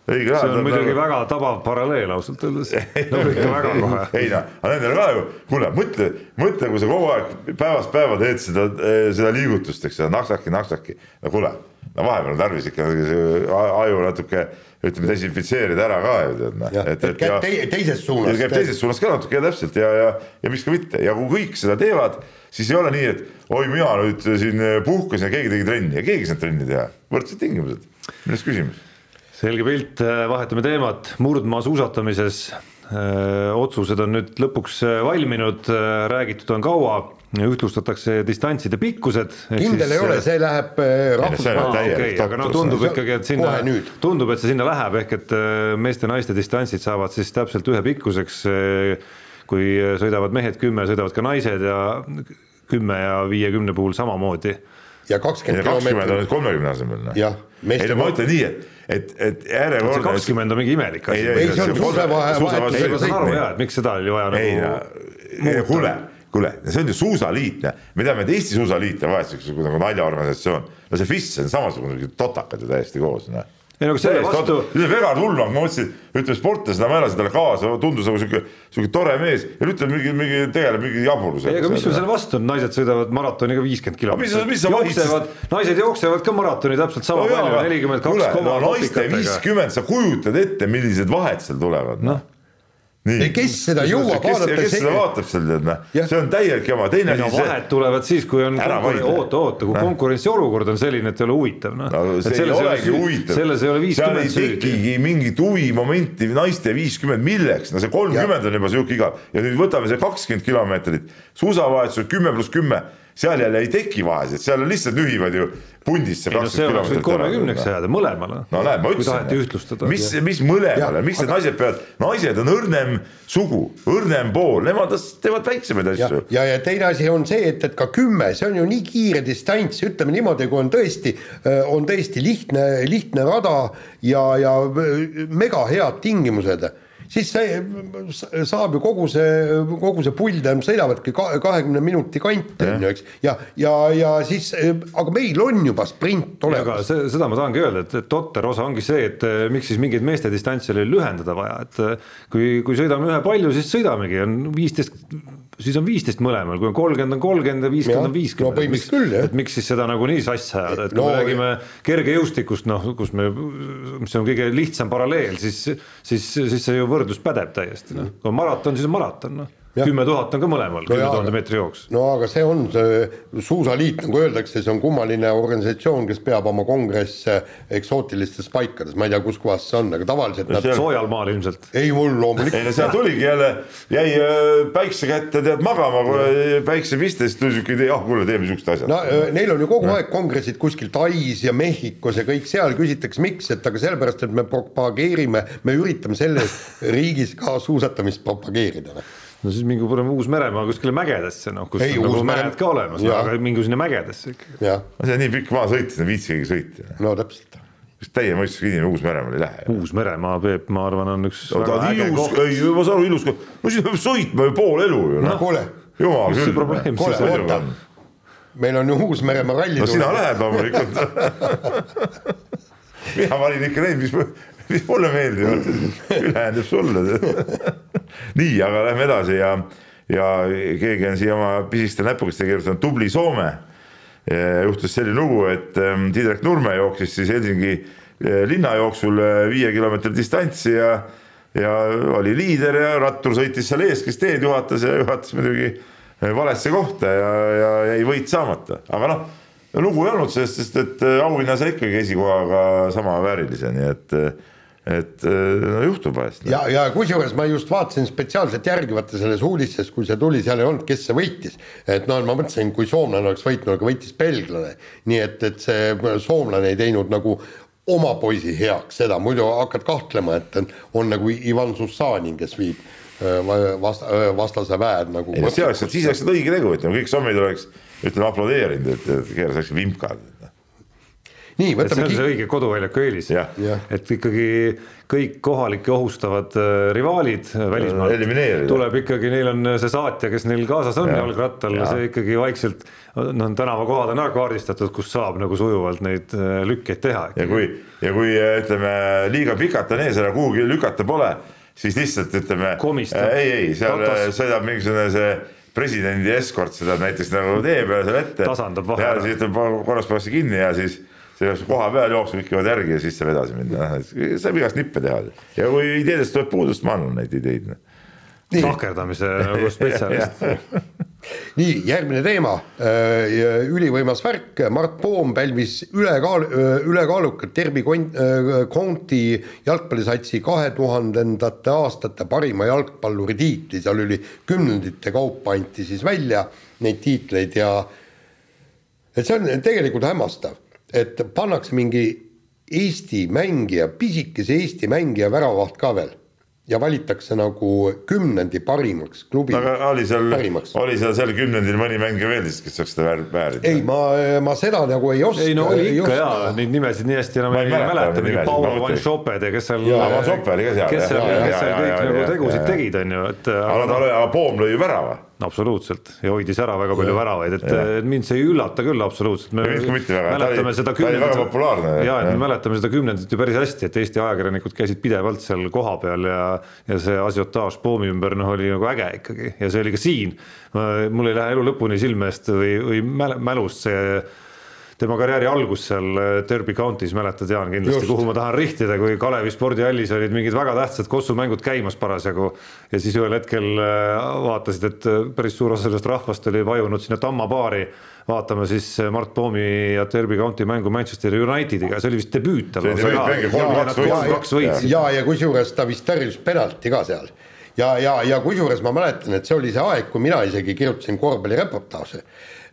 õigel ajal. see on muidugi nagu... väga tabav paralleel ausalt öeldes no ikka väga kohe. ei noh, aga nendel ka ju, kuule mõtle, mõtle, kui sa kogu aeg päevast päeva teed seda, seda liigutust, eks ole, naksaki, naksaki, no kuule, no vahepeal on tarvis ikka aju natuke ütleme desinfitseerida ära ka ju tead noh. et, et käib te, teises suunas. käib teises suunas ka natuke ja täpselt ja, ja, ja miks ka mitte ja kui kõik seda teevad, siis ei ole nii, et oi, mina nüüd siin puhkasin ja keegi tegi trenni ja keegi ei saanud trenni teha, võrdsed tingimused, milles küsimus selge pilt, äh, vahetame teemat, murdmaa suusatamises äh, otsused on nüüd lõpuks äh, valminud, räägitud on kaua, ühtlustatakse distantside pikkused. kindel siis, ei ole, see läheb rahvusvaheliseks okay,. aga no tundub ikkagi, et sinna, tundub, et see sinna läheb, ehk et meeste-naiste distantsid saavad siis täpselt ühe pikkuseks. kui sõidavad mehed kümme, sõidavad ka naised ja kümme ja viiekümne puhul samamoodi. ja kakskümmend kilomeetrit. kolmekümne asemel. Noh. jah. ei no ma ütlen nii, et et, et järjekordne. kakskümmend on mingi imelik asi. ei, see on suusavahe. ei, ma saan aru jaa, et miks seda oli vaja nagu. kuule, kuule, see on ju suusaliit, me teame, et Eesti Suusaliit on vahetuseks nagu naljaorganisatsioon. no see FIS on samasugune totakad ju täiesti koos, noh ei no aga selle vastu. see on Vegar Tullmann, ma mõtlesin, ütleme sportlasena ma elasin talle kaasa, tundus nagu sihuke, sihuke tore mees ja nüüd ta mingi, mingi tegeleb mingi jaburusega. ei, aga mis sul selle vastu on, naised sõidavad maratoni ka viiskümmend kilomeetrit. jooksevad, naised jooksevad ka maratoni täpselt sama no, palju, nelikümmend kaks koma. naiste viiskümmend, sa kujutad ette, millised vahed seal tulevad, noh Nii. Kes seda jõuab vaadata. kes seda vaatab seal tead noh, see on täielik jama, teine asi no, see. vahed tulevad siis, kui on oota, oota, kui no. konkurentsiolukord on selline, et ei ole huvitav noh no,. see ei olegi huvitav. selles ei ole viiskümmend süüdi. seal ei tekigi mingit huvimomenti naiste viiskümmend, milleks, no see kolmkümmend on juba sihuke igav ja nüüd võtame see kakskümmend kilomeetrit, suusavahetusel kümme pluss kümme seal jälle ei teki vahesid, seal on lihtsalt nühivad ju pundist see kakskümmend kilomeetrit. kolmekümneks jääda mõlemale. no näed, ma ütlesin, mis, mis mõlemale, miks need naised peavad, naised on õrnem sugu, õrnem pool, nemad teevad väiksemaid asju. ja, ja teine asi on see, et, et ka kümme, see on ju nii kiire distants, ütleme niimoodi, kui on tõesti, on tõesti lihtne, lihtne rada ja, ja mega head tingimused siis see saab ju kogu see, kogu see pull tähendab, sõidavadki kahekümne minuti kanti on ju, eks. ja, ja, ja siis, aga meil on juba sprint olemas. seda ma tahangi öelda, et, et totter osa ongi see, et miks siis mingeid meeste distantsi oli lühendada vaja, et kui, kui sõidame ühe palju, siis sõidamegi, on viisteist siis on viisteist mõlemal, kui on kolmkümmend on kolmkümmend ja viiskümmend on viiskümmend. No,. miks, küll, et miks siis seda nagu nii sassi ajada, et no, kui me räägime kergejõustikust, noh, kus me, mis on kõige lihtsam paralleel, siis, siis, siis see ju võrdlus pädeb täiesti, noh, kui on maraton, siis on maraton, noh kümme tuhat on ka mõlemal, kümne jaa, tuhande meetri jooks. no aga see on see suusaliit, nagu öeldakse, see on kummaline organisatsioon, kes peab oma kongresse eksootilistes paikades, ma ei tea, kus kohas see on, aga tavaliselt nad seal... soojal maal ilmselt. ei, mul loomulikult. ei no seal tuligi jälle, jäi äh, päikse kätte tead magama, kui päikse pistes tuli siuke idee, ah kuule, teeme siuksed asjad. no äh, neil on ju kogu aeg kongressid kuskil Tais ja Mehhikos ja kõik seal, küsitakse miks, et aga sellepärast, et me propageerime, me üritame selles riigis ka suusatamist propageerida noh no siis mingi paneme Uus-Meremaa kuskile mägedesse, noh, kus ei, on nagu mäed ka olemas, aga mingi sinna mägedesse ikkagi. see on nii pikk maa sõita, ei viitsigi sõita. no täpselt. kas täie mõistusega inimene Uus-Meremaale ei lähe? Uus-Meremaa, Peep, ma arvan, on üks no, väga äge ilus, koht. ei, ma saan aru, ilus koht, no siis peab sõitma ju pool elu ju noh. kuule. jumal küll. probleem kuule, oota, meil on ju Uus-Meremaa ralli. no sina lähed loomulikult mina valin ikka neid, mis mis mulle meeldivad, ülejäänud jääb sulle. nii, aga lähme edasi ja, ja keegi on siia oma pisiste näpukeste kirjutanud tubli Soome. juhtus selline lugu, et Tiidrek Nurme jooksis siis Helsingi äh, linnajooksul äh, viie kilomeetri distantsi ja, ja oli liider ja rattur sõitis seal ees, kes teed juhatas ja juhatas muidugi valesse kohta ja, ja jäi võit saamata, aga noh lugu ei olnud sellest, sest et auhinna sai ikkagi esikohaga sama väärilise, nii et et no juhtub vahest. ja, ja kusjuures ma just vaatasin spetsiaalselt järgi, vaata selles uudises, kui see tuli, seal ei olnud, kes see võitis. et noh, ma mõtlesin, kui soomlane oleks võitnud, aga võitis belglane. nii et, et see soomlane ei teinud nagu oma poisi heaks seda, muidu hakkad kahtlema, et on, on nagu Ivan Sussanin, kes viib vast-, vastase väed nagu. ei no see oleks, siis oleks õige tegu, ütleme kõik sommid oleks, ütleme aplodeerinud, et, et keeras oleks vimkad nii, võtame. see on see õige koduväljaku eelis, et ikkagi kõik kohalikke ohustavad äh, rivaalid äh, välismaalt tuleb ikkagi, neil on see saatja, kes neil kaasas on jalgrattal, see ikkagi vaikselt noh, tänavakohad on ära kaardistatud, kus saab nagu sujuvalt neid äh, lükkeid teha. ja kui, ja kui ütleme, liiga pikalt on ees, ära kuhugi lükata pole, siis lihtsalt ütleme, ei, ei, seal sõidab mingisugune see presidendi eskort seda näiteks nagu tee peale seal ette. tasandab vahele. ja siis ütleb korraks pannakse kinni ja siis see koha peal jooksma lükkivad järgi ja siis saab edasi minna, saab igast nippe teha. Ja kui ideedest tuleb puudust, ma annan neid ideid. tahkerdamise nagu spetsialist. Nii, järgmine teema, äh, ülivõimas värk, Mart Poom pälvis ülekaal, äh, ülekaalukalt Derby County jalgpallisatsi kahe tuhandendate aastate parima jalgpalluri tiitli, seal oli kümnendite kaupa anti siis välja neid tiitleid ja et see on tegelikult hämmastav et pannakse mingi Eesti mängija, pisikese Eesti mängija väravaht ka veel ja valitakse nagu kümnendi parimaks klubi. aga oli seal, oli seal sel kümnendil mõni mängija veel siis, kes saaks seda väärida? ei, ma, ma seda nagu ei oska. ei no oli ikka jaa, neid nimesid nii hästi enam ei mäleta, mingi Paolo Van Schoped ja kes seal. Oli kes seal, kes seal kõik nagu tegusid tegid, on ju, et. aga Poom lõi ju värava absoluutselt ja hoidis ära väga palju väravaid, et, et mind see ei üllata küll absoluutselt. me mäletame seda kümnendit. ja, et me mäletame seda kümnendit ju päris hästi, et Eesti ajakirjanikud käisid pidevalt seal kohapeal ja, ja see asiotaaž Poomi ümber noh, oli nagu äge ikkagi ja see oli ka siin. mul ei lähe elu lõpuni silme eest või, või mälust see tema karjääri algus seal äh, Derby County's, mäletad Jaan kindlasti, kuhu ma tahan rihtida, kui Kalevi spordihallis olid mingid väga tähtsad kossumängud käimas parasjagu. ja siis ühel hetkel äh, vaatasid, et äh, päris suur osa sellest rahvast oli vajunud sinna Tamma baari. Vaatama siis Mart Poomi ja Derby County mängu Manchester Unitediga, see oli vist debüüt tal. ja, ja, ja kusjuures ta vist tõrjus penalti ka seal. Ja, ja, ja kusjuures ma mäletan, et see oli see aeg, kui mina isegi kirjutasin korvpallireportaaže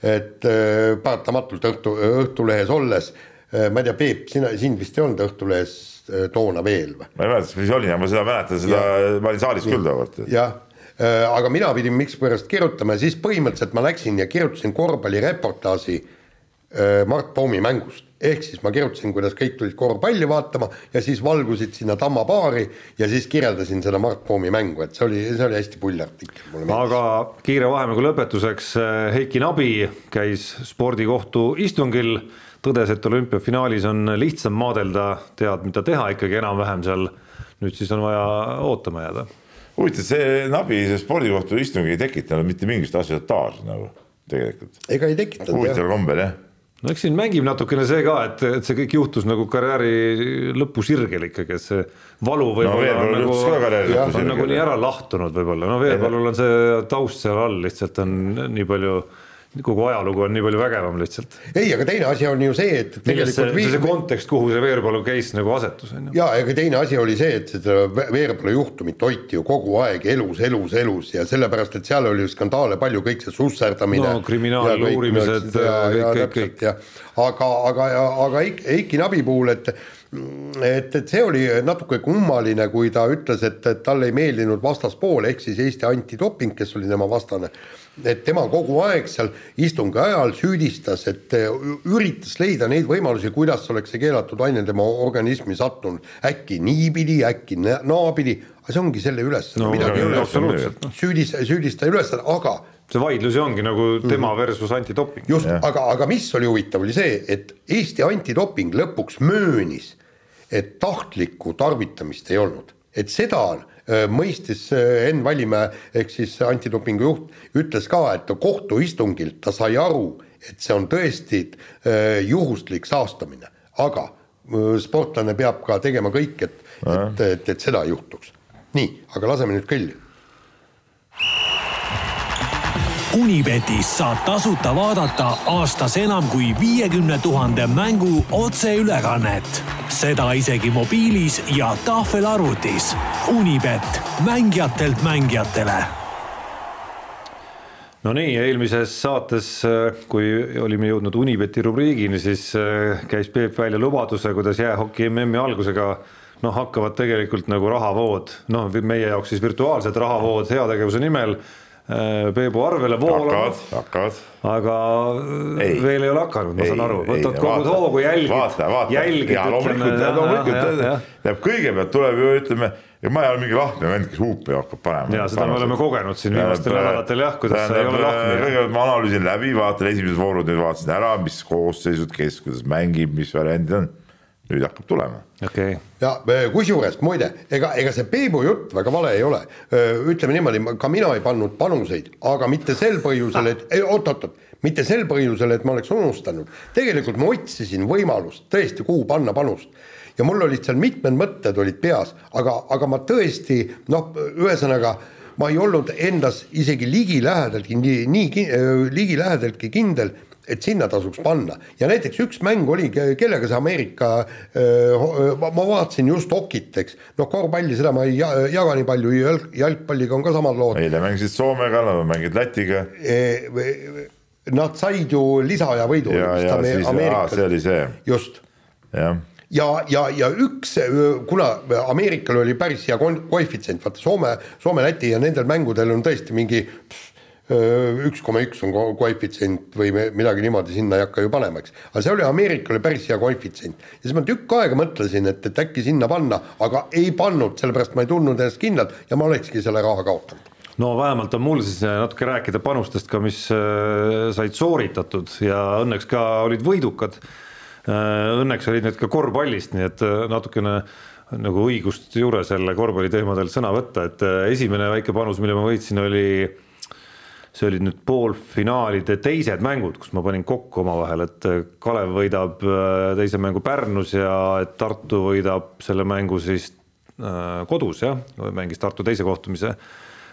et äh, paratamatult Õhtu, Õhtulehes olles, äh, ma ei tea, Peep, sina, sind vist ei olnud Õhtulehes äh, toona veel või? ma ei mäleta, mis oli, ma seda mäletan, seda, ma olin saalis küll tookord. jah, aga mina pidin miskipärast kirjutama ja siis põhimõtteliselt ma läksin ja kirjutasin korvpallireportaaži Mart Poomi mängust ehk siis ma kirjutasin, kuidas kõik tulid korvpalli vaatama ja siis valgusid sinna Tamma baari ja siis kirjeldasin seda Mart Poomi mängu, et see oli, see oli hästi pull artikkel. aga kiire vahemängu lõpetuseks, eh, Heiki Nabi käis spordikohtu istungil, tõdes, et olümpiafinaalis on lihtsam maadelda, tead, mida teha ikkagi enam-vähem seal. nüüd siis on vaja ootama jääda. huvitav, see Nabi, see spordikohtu istung ei tekitanud mitte mingisugust asjataaži nagu tegelikult. ega ei tekitanud. huvitaval kombel jah no eks siin mängib natukene see ka, et, et see kõik juhtus nagu karjääri lõpusirgel ikkagi, et see valu võib-olla no, nagu, on nagu nii ära lahtunud võib-olla, no Veerpalul on see taust seal all lihtsalt on nii palju kogu ajalugu on nii palju vägevam lihtsalt. ei, aga teine asi on ju see, et millest see, see, see kontekst, kuhu see Veerpalu case nagu asetus on ju. ja, aga teine asi oli see, et seda Veerpalu juhtumit hoiti ju kogu aeg elus, elus, elus ja sellepärast, et seal oli ju skandaale palju, kõik see susserdamine. no kriminaaluurimised, kõik, kõik, kõik. aga, aga, aga Eiki Nabi puhul, et et, et see oli natuke kummaline, kui ta ütles, et, et talle ei meeldinud vastaspool, ehk siis Eesti antidoping, kes oli tema vastane et tema kogu aeg seal istungi ajal süüdistas, et üritas leida neid võimalusi, kuidas oleks see keelatud aine tema organismi sattunud. äkki niipidi, äkki naapidi, aga see ongi selle ülesanne no,, midagi ei ole. süüdista, süüdistaja ülesanne, aga see vaidlus ju ongi nagu tema mhm. versus antidoping. just, aga, aga mis oli huvitav, oli see, et Eesti antidoping lõpuks möönis, et tahtlikku tarvitamist ei olnud, et seda Äh, mõistis äh, Enn Vallimäe ehk siis antidopingu juht, ütles ka, et kohtuistungilt ta sai aru, et see on tõesti äh, juhuslik saastamine, aga sportlane peab ka tegema kõik, et, et, et, et seda ei juhtuks. nii, aga laseme nüüd kõlli Unibetis saab tasuta vaadata aastas enam kui viiekümne tuhande mängu otseülekannet. seda isegi mobiilis ja tahvelarvutis. Unibet, mängijatelt mängijatele no nii, eelmises saates, kui olime jõudnud Unibeti rubriigini, siis äh, käis Peep välja lubaduse, kuidas jäähoki MM-i algusega noh, hakkavad tegelikult nagu rahavood, noh, meie jaoks siis virtuaalsed rahavood heategevuse nimel Äh, Peebu arvele voolama. hakkavad. aga äh, ei. veel ei ole hakanud, ma saan aru, võtad kogu hoogu, jälgid. ja loomulikult, loomulikult, tähendab kõigepealt tuleb ju ütleme, ja ma ei ole mingi lahmi vend, kes huupi hakkab panema. ja seda me oleme kogenud siin viimastel nädalatel jah, kuidas sa ei ole lahmi. kõigepealt ma analüüsin läbi, vaatan esimesed voorud, nüüd vaatasin ära, mis koosseisud, kes kuidas mängib, mis variandid on nüüd hakkab tulema. okei okay.. ja kusjuures muide, ega, ega see Peebu jutt väga vale ei ole. ütleme niimoodi, ka mina ei pannud panuseid, aga mitte sel põhjusel, et oot-oot-oot, mitte sel põhjusel, et ma oleks unustanud. tegelikult ma otsisin võimalust tõesti, kuhu panna panust ja mul olid seal mitmed mõtted olid peas, aga, aga ma tõesti noh, ühesõnaga ma ei olnud endas isegi ligilähedaltki nii, nii ligilähedaltki kindel et sinna tasuks panna ja näiteks üks mäng oli, kellega see Ameerika, ma vaatasin just Okit, eks, noh, korvpalli, seda ma ei jaga nii palju, jalg, jalgpalliga on ka samad lood. eile mängisid Soomega, nad mängid Lätiga e,. Nad said ju lisaaja võidu. see oli see. just. jah ja, ja, ja üks, kuna Ameerikal oli päris hea koefitsient, vaata Soome, Soome, Läti ja nendel mängudel on tõesti mingi pff, üks koma üks on koefitsient või midagi niimoodi sinna ei hakka ju panema, eks. aga see oli Ameerikale päris hea koefitsient ja siis ma tükk aega mõtlesin, et, et äkki sinna panna, aga ei pannud, sellepärast ma ei tundnud ennast kindlalt ja ma olekski selle raha kaotanud no vähemalt on mul siis natuke rääkida panustest ka, mis said sooritatud ja õnneks ka olid võidukad. Õnneks olid need ka korvpallist, nii et natukene nagu õigust juures jälle korvpalliteemadel sõna võtta, et esimene väike panus, mille ma võitsin, oli see olid nüüd poolfinaalide teised mängud, kus ma panin kokku omavahel, et äh, Kalev võidab äh, teise mängu Pärnus ja Tartu võidab selle mängu siis äh, kodus jah, mängis Tartu teise kohtumise.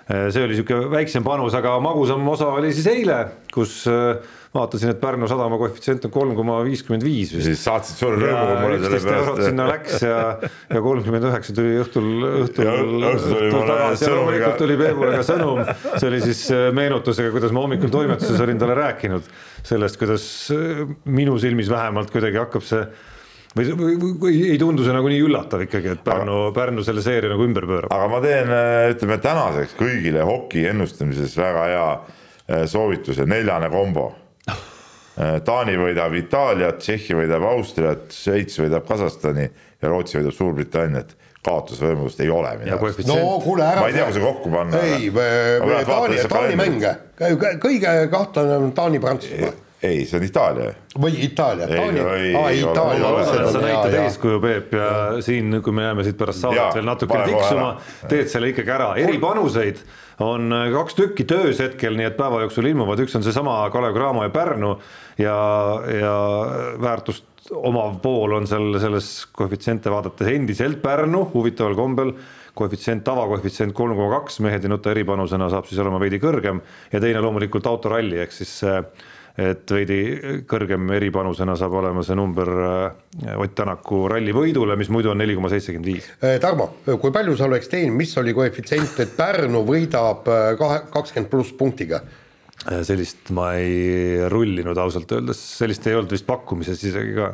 see oli niisugune väiksem panus, aga magusam osa oli siis eile, kus vaatasin, et Pärnu sadama koefitsient on kolm koma viiskümmend viis vist. siis saatsid suure rõõmuga mulle selle pärast. sinna läks ja, ja kolmkümmend üheksa tuli õhtul, õhtul, loomulikult tuli Peebule ka sõnum. see oli siis äh, meenutusega, kuidas ma hommikul toimetuses olin talle rääkinud sellest, kuidas äh, minu silmis vähemalt kuidagi hakkab see või, või, või ei tundu see nagu nii üllatav ikkagi, et Pärnu, Pärnu selle seeria nagu ümber pöörab? aga ma teen, äh, ütleme tänaseks kõigile hoki ennustamises väga hea soovituse, neljane kombo Taani võidab Itaaliat, Tšehhi võidab Austriat, Šveits võidab Kasahstani ja Rootsi võidab Suurbritanniat. Kaotusvõimalust ei ole no kuule ära. ma ei tea, kui see kokku panna. ei, Taani, Taani mänge, kõige kahtlane on Taani-Prantsusmaa ei, see on Itaalia. või Itaalia, Taani, aa Itaalia. sa näitad eeskuju, Peep, ja, ja siin, kui me jääme siit pärast saadet veel natukene tiksuma, teed selle ikkagi ära, eripanuseid on kaks tükki töös hetkel, nii et päeva jooksul ilmuvad, üks on seesama Kalev Cramo ja Pärnu ja, ja väärtust omav pool on seal selles koefitsiente vaadates endiselt Pärnu huvitaval kombel. Koefitsient, tavakoefitsient kolm koma kaks, mehed ei nuta eripanusena saab siis olema veidi kõrgem. Ja teine loomulikult autoralli, ehk siis et veidi kõrgem eripanusena saab olema see number äh, Ott Tänaku ralli võidule, mis muidu on neli koma seitsekümmend viis. Äh, Tarmo, kui palju sa oleks teeninud, mis oli koefitsient, et Pärnu võidab äh, kahe, kakskümmend pluss punktiga? sellist ma ei rullinud ausalt öeldes, sellist ei olnud vist pakkumises isegi ka.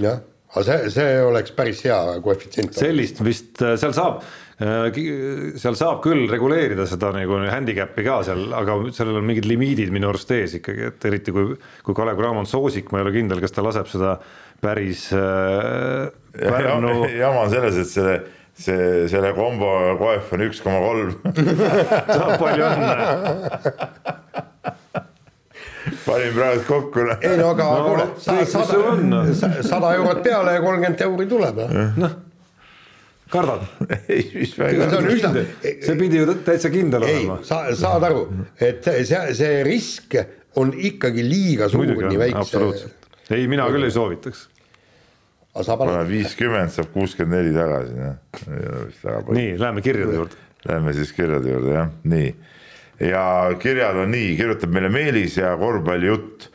jah, aga see, see oleks päris hea koefitsient. sellist vist, seal saab seal saab küll reguleerida seda nagu handicap'i ka seal, aga sellel on mingid limiidid minu arust ees ikkagi, et eriti kui, kui Kalev Cramo on soosik, ma ei ole kindel, kas ta laseb seda päris äh, Pärnu ja,. jama on selles, et selle see, selle kombo koef on üks koma kolm. saab palju õnne panin praegu kokku. ei no aga no, kuule, sada, sada eurot peale ja kolmkümmend euri tuleb. noh kardad? ei, mis väga. see on üsna. see pidi ju täitsa kindel ei, olema. sa saad aru, et see, see risk on ikkagi liiga suur nii väikse. ei, mina küll ei soovitaks. viiskümmend saab kuuskümmend neli tagasi, noh. nii, läheme kirjade juurde. Läheme siis kirjade juurde jah, nii. ja kirjad on nii, kirjutab meile Meelis ja korvpallijutt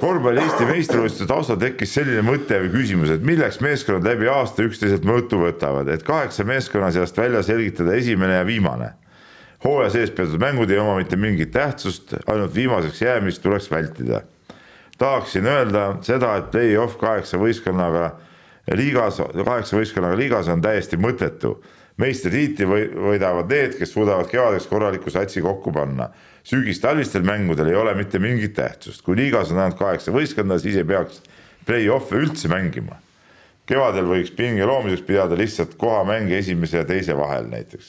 korvpalli Eesti meistrivõistluste taustal tekkis selline mõte või küsimus, et milleks meeskonnad läbi aasta üksteiselt mõõtu võtavad, et kaheksa meeskonna seast välja selgitada esimene ja viimane. hooaja sees peetud mängud ei oma mitte mingit tähtsust, ainult viimaseks jäämist tuleks vältida. tahaksin öelda seda, et play-off kaheksa võistkonnaga liigas, kaheksa võistkonnaga liigas on täiesti mõttetu. meistritiitli võidavad need, kes suudavad kevadeks korraliku satsi kokku panna sügis-talvistel mängudel ei ole mitte mingit tähtsust, kui liigas on ainult kaheksa võistkonda, siis ei peaks play-off'e üldse mängima. kevadel võiks pinge loomiseks pidada lihtsalt kohamänge esimese ja teise vahel näiteks.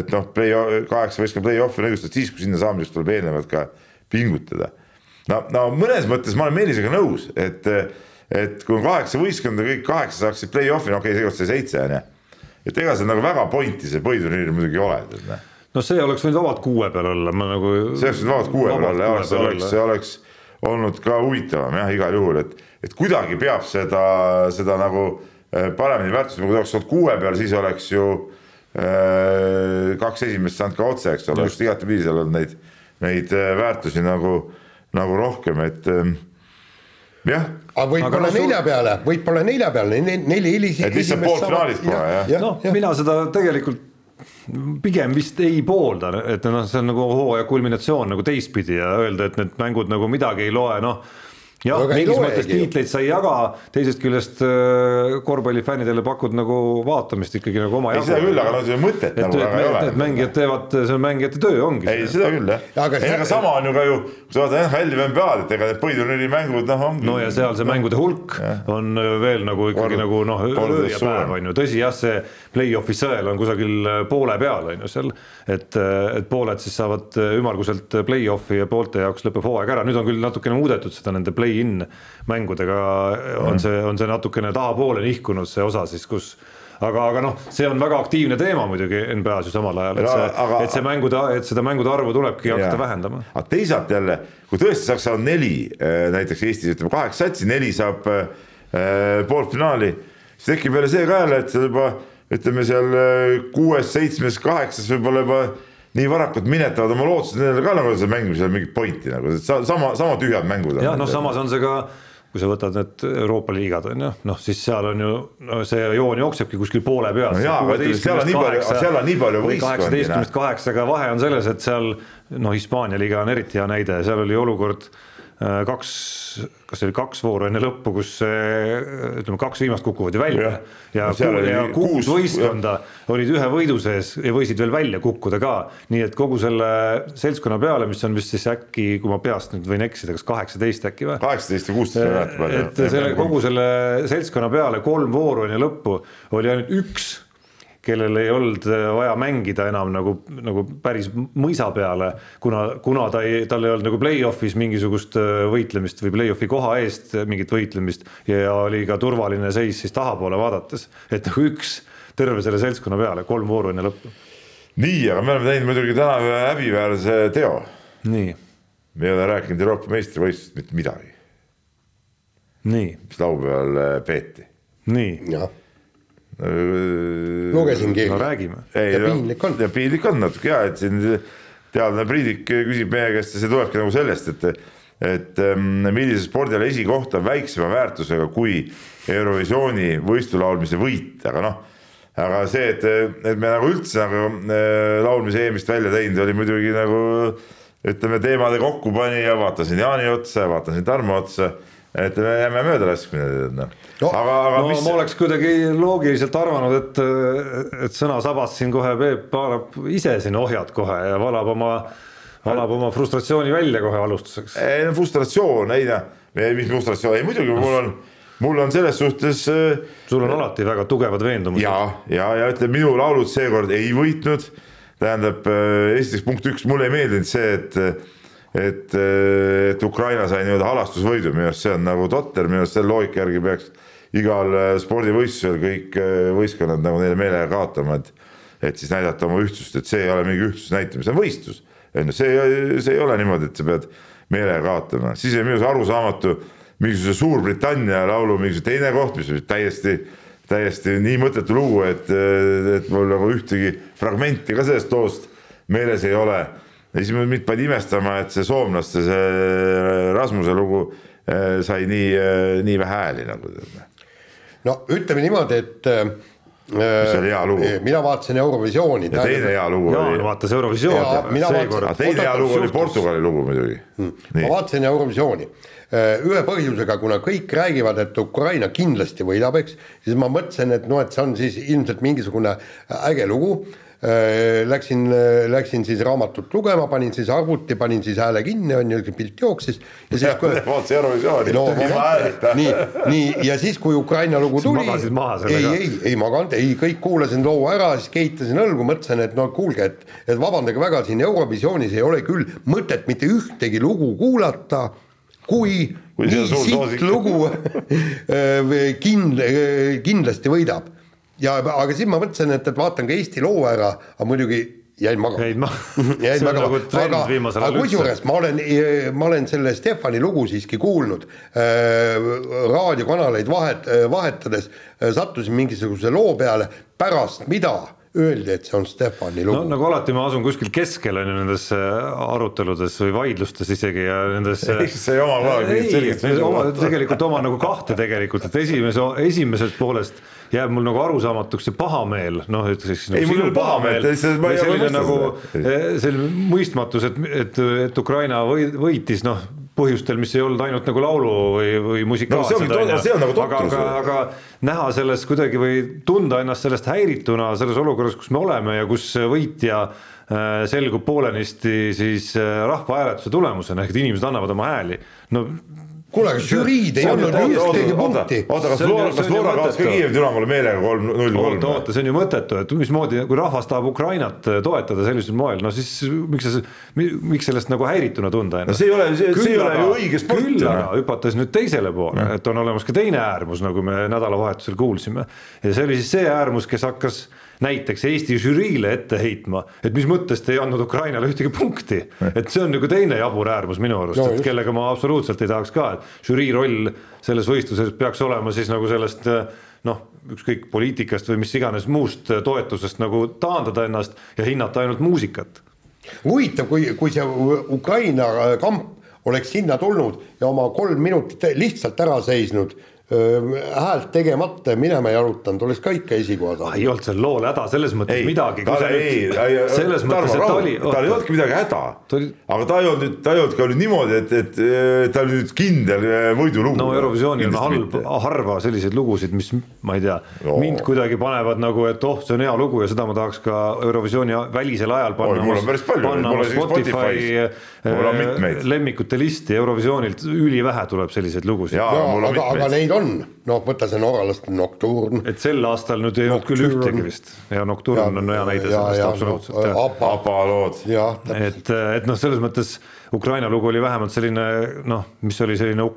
Et noh, play, kaheksa võistkonna play-off'i on õigustatud siis, kui sinna saamiseks tuleb eelnevalt ka pingutada. no, no mõnes mõttes ma olen Meelisega nõus, et, et kui on kaheksa võistkonda, kõik kaheksa saaksid play-off'i, no okei okay,, seekord see seitse on ju. et ega see nagu väga pointi see põhiturniir muidugi ei ole, tead noh no see oleks võinud vabalt kuue peal olla, ma nagu. see oleks võinud vabalt kuue peal olla, jah, see oleks, see oleks olnud ka huvitavam jah, igal juhul, et, et kuidagi peab seda, seda nagu äh, paremini väärtustama, kui ta oleks olnud kuue peal, siis oleks ju äh, kaks esimest saanud ka otse, eks ole, oleks igatepidi seal olnud neid, neid äh, väärtusi nagu, nagu rohkem, et äh, jah. aga võib-olla no, nelja peale, võib-olla nelja peale, neli hilisi. et lihtsalt poolfinaalist kohe jah ja,? noh, mina seda tegelikult pigem vist ei poolda, et noh, see on nagu hooaja kulminatsioon nagu teistpidi ja öelda, et need mängud nagu midagi ei loe, noh jah, mingis mõttes tiitleid sa ei jaga, teisest küljest äh, korvpallifännidele pakud nagu vaatamist ikkagi nagu oma jagu. seda küll, aga no see mõtet et, nagu väga ei ole. Need mängijad teevad, see on mängijate töö ongi. ei, seda küll jah ja,. aga, aga sama on ju ka ju, kui sa vaatad NHL-i või NBA-d, et ega need põhiturniiri mängud noh ongi. no ja seal see mängude hulk ja. on veel nagu ikkagi Kord, nagu noh, öö ja päev on ju, tõsi jah, see play-off'i sõel on kusagil poole peal on ju seal, et, et pooled siis saavad ümmarguselt play-off'i ja poolte jaoks lõpeb hooaeg ära, nüüd on küll natukene muudetud seda nende play play-in mängudega on see, on see natukene tahapoole nihkunud, see osa siis, kus aga, aga noh, see on väga aktiivne teema muidugi NBA-s ju samal ajal, et see, et see mängude, et seda mängude arvu tulebki hakata vähendama. aga teisalt jälle, kui tõesti saaks saada neli, äh, näiteks Eestis ütleme kaheksa satsi, neli saab äh, poolfinaali, siis tekib jälle see ka jälle, et seal juba ütleme seal äh, kuues, seitsmes, kaheksas võib-olla juba nii varakult minetavad oma lootused, nendel ka nagu seal mängimisel mingit pointi nagu, sama, sama tühjad mängud. jah, noh, samas on see ka kui sa võtad need Euroopa liigad on ju, noh siis seal on ju no see joon jooksebki kuskil poole peal. no jaa, seal on nii palju, seal on nii palju võistkondi. kaheksateistkümnest kaheksaga vahe on selles, et seal noh, Hispaania liiga on eriti hea näide, seal oli olukord kaks, kas see oli kaks vooru enne lõppu, kus ütleme, kaks viimast kukuvad ju välja ja, ja, ja kuus võistkonda olid ühe võidu sees ja võisid veel välja kukkuda ka. nii et kogu selle seltskonna peale, mis on vist siis äkki, kui ma peast nüüd võin eksida, kas kaheksateist äkki või? kaheksateist ja kuusteist ei mäleta et selle kogu selle seltskonna peale kolm vooru enne lõppu oli ainult üks kellel ei olnud äh, vaja mängida enam nagu, nagu päris mõisa peale, kuna, kuna ta ei, tal ei olnud nagu play-off'is mingisugust äh, võitlemist või play-off'i koha eest mingit võitlemist ja oli ka turvaline seis siis tahapoole vaadates, et nagu üks terve selle seltskonna peale, kolm vooru enne lõppu. nii, aga me oleme teinud muidugi täna ühe häbiväärse teo. nii. me ei ole rääkinud Euroopa meistrivõistlust mitte midagi. nii. mis laupäeval äh, peeti. nii. Jah lugesin kirja. no räägime. ja piinlik on. ja piinlik on natuke ja, et siin teadlane Priidik küsib meie käest ja see tulebki nagu sellest, et, et ähm, millise spordiala esikoht on väiksema väärtusega kui Eurovisiooni võistulaulmise võit, aga noh, aga see, et, et me nagu üldse nagu äh, laulmise EM-ist välja teinud, oli muidugi nagu ütleme, teemade kokkupanija, vaatasin Jaani otsa, vaatasin Tarmo otsa et me jääme möödalaskmine noh. no,. aga, aga no, mis. ma oleks kuidagi loogiliselt arvanud, et, et sõnasabas siin kohe Peep haarab ise siin ohjad kohe ja valab oma, valab oma frustratsiooni välja kohe alustuseks. ei no frustratsioon, ei noh, mis frustratsioon, ei muidugi mul on, mul on selles suhtes. Äh, sul on alati väga tugevad veendumused. ja, ja, ja ütleme, minu laulud seekord ei võitnud. tähendab, äh, esiteks punkt üks, mulle ei meeldinud see, et et, et Ukraina sai nii-öelda halastusvõidu, minu arust see on nagu totter, minu arust selle loogika järgi peaks igal äh, spordivõistlusel kõik äh, võistkonnad nagu neile meelega kaotama, et et siis näidata oma ühtsust, et see ei ole mingi ühtsuse näitamine, see on võistlus. on ju, see, see ei ole niimoodi, et sa pead meelega kaotama, siis oli minu arust arusaamatu mingisuguse Suurbritannia laulu mingisugune teine koht, mis oli täiesti, täiesti nii mõttetu lugu, et, et mul nagu ühtegi fragmenti ka sellest loost meeles ei ole ja siis mind pani imestama, et see soomlaste, see Rasmuse lugu eh, sai nii, eh, nii vähe hääli nagu. no ütleme niimoodi, et mis oli hea lugu. mina vaatasin Eurovisiooni. ja teine hea lugu Jaan oli. vaatas Eurovisiooni. teine hea lugu oli Portugali lugu muidugi hmm.. ma vaatasin Eurovisiooni ühe põhjusega, kuna kõik räägivad, et Ukraina kindlasti võidab, eks, siis ma mõtlesin, et noh, et see on siis ilmselt mingisugune äge lugu Äh, läksin, äh, läksin siis raamatut lugema, panin siis arvuti, panin siis hääle kinni, on ju, pilt jooksis. ja siis kui. vaatasin Eurovisiooni no,. nii, nii ja siis, kui Ukraina lugu tuli. magasid maha sellega? ei, ei, ei maganud, ei, kõik kuulasin loo ära, siis keitasin õlgu, mõtlesin, et no kuulge, et, et vabandage väga, siin Eurovisioonis ei ole küll mõtet mitte ühtegi lugu kuulata kui, kui nii sitt lugu äh, kind-, kindlasti võidab ja aga siis ma mõtlesin, et, et vaatan ka Eesti loo ära, aga muidugi jäin magama. jäid ma jäin magama, nagu aga, aga kusjuures ma olen, ma olen selle Stefani lugu siiski kuulnud äh,. raadiokanaleid vahet, vahetades äh, sattusin mingisuguse loo peale, pärast mida öeldi, et see on Stefani lugu. no nagu alati ma asun kuskil keskel on ju nendes aruteludes või vaidlustes isegi ja nendes. see ei oma kohe mingit selget seisukohta. tegelikult oma nagu kahte tegelikult, et esimese, esimesest poolest jääb mul nagu arusaamatuks see pahameel, noh, ütleks nagu. ei, mul ei ole pahameel, või selline nagu eh, selline mõistmatus, et, et, et Ukraina või, võitis, noh põhjustel, mis ei olnud ainult nagu laulu või, või musikaalsed no,. Nagu aga, aga, aga näha sellest kuidagi või tunda ennast sellest häirituna selles olukorras, kus me oleme ja kus võitja äh, selgub poolenisti siis äh, rahvahääletuse tulemusena, ehk et inimesed annavad oma hääli. no kuule, aga žüriid ei andnud ühtegi punkti. oota, kas Flora, kas Flora kaotas ka Kiievi Dünamole meelega kolm, null kolm? oota, oota, see on ju mõttetu, et mismoodi, kui rahvas tahab Ukrainat toetada sellisel moel, no siis miks see, miks sellest nagu häirituna tunda ennast? no see ei ole, see, see ei ole ju õige sport. küll aga hüpates nüüd teisele poole, et on olemas ka teine äärmus, nagu me nädalavahetusel kuulsime. ja see oli siis see äärmus, kes hakkas näiteks Eesti žüriile ette heitma, et mis mõttes te ei andnud Ukrainale ühtegi punkti, et see on nagu teine jabur äärmus minu arust no,, et kellega ma absoluutselt ei tahaks ka, et žürii roll selles võistluses peaks olema siis nagu sellest noh, ükskõik poliitikast või mis iganes muust toetusest nagu taandada ennast ja hinnata ainult muusikat. huvitav, kui, kui see Ukraina kamp oleks sinna tulnud ja oma kolm minutit lihtsalt ära seisnud häält tegemata minema jalutanud, oleks ka ikka esikoha saanud. ei olnud seal lool häda selles mõttes ei, midagi. selles mõttes, et ta oli. tal ei olnudki midagi häda oli..., aga ta ei olnud, ta ei olnud ka nüüd niimoodi, et, et ta oli nüüd kindel võidulugu. no Eurovisioonil on halb, harva selliseid lugusid, mis ma ei tea no., mind kuidagi panevad nagu, et oh, see on hea lugu ja seda ma tahaks ka Eurovisiooni välisel ajal panna. mul on päris palju, mul on Spotify lemmikute listi Eurovisioonilt ülivähe tuleb selliseid lugusid. aga, aga neid on on, noh, võta see norralaste Nocturne. et sel aastal nüüd ei olnud küll ühtegi vist ja Nocturne on hea näide sellest absoluutselt. ABBA lood. et, et noh, selles mõttes Ukraina lugu oli vähemalt selline noh, mis oli selline,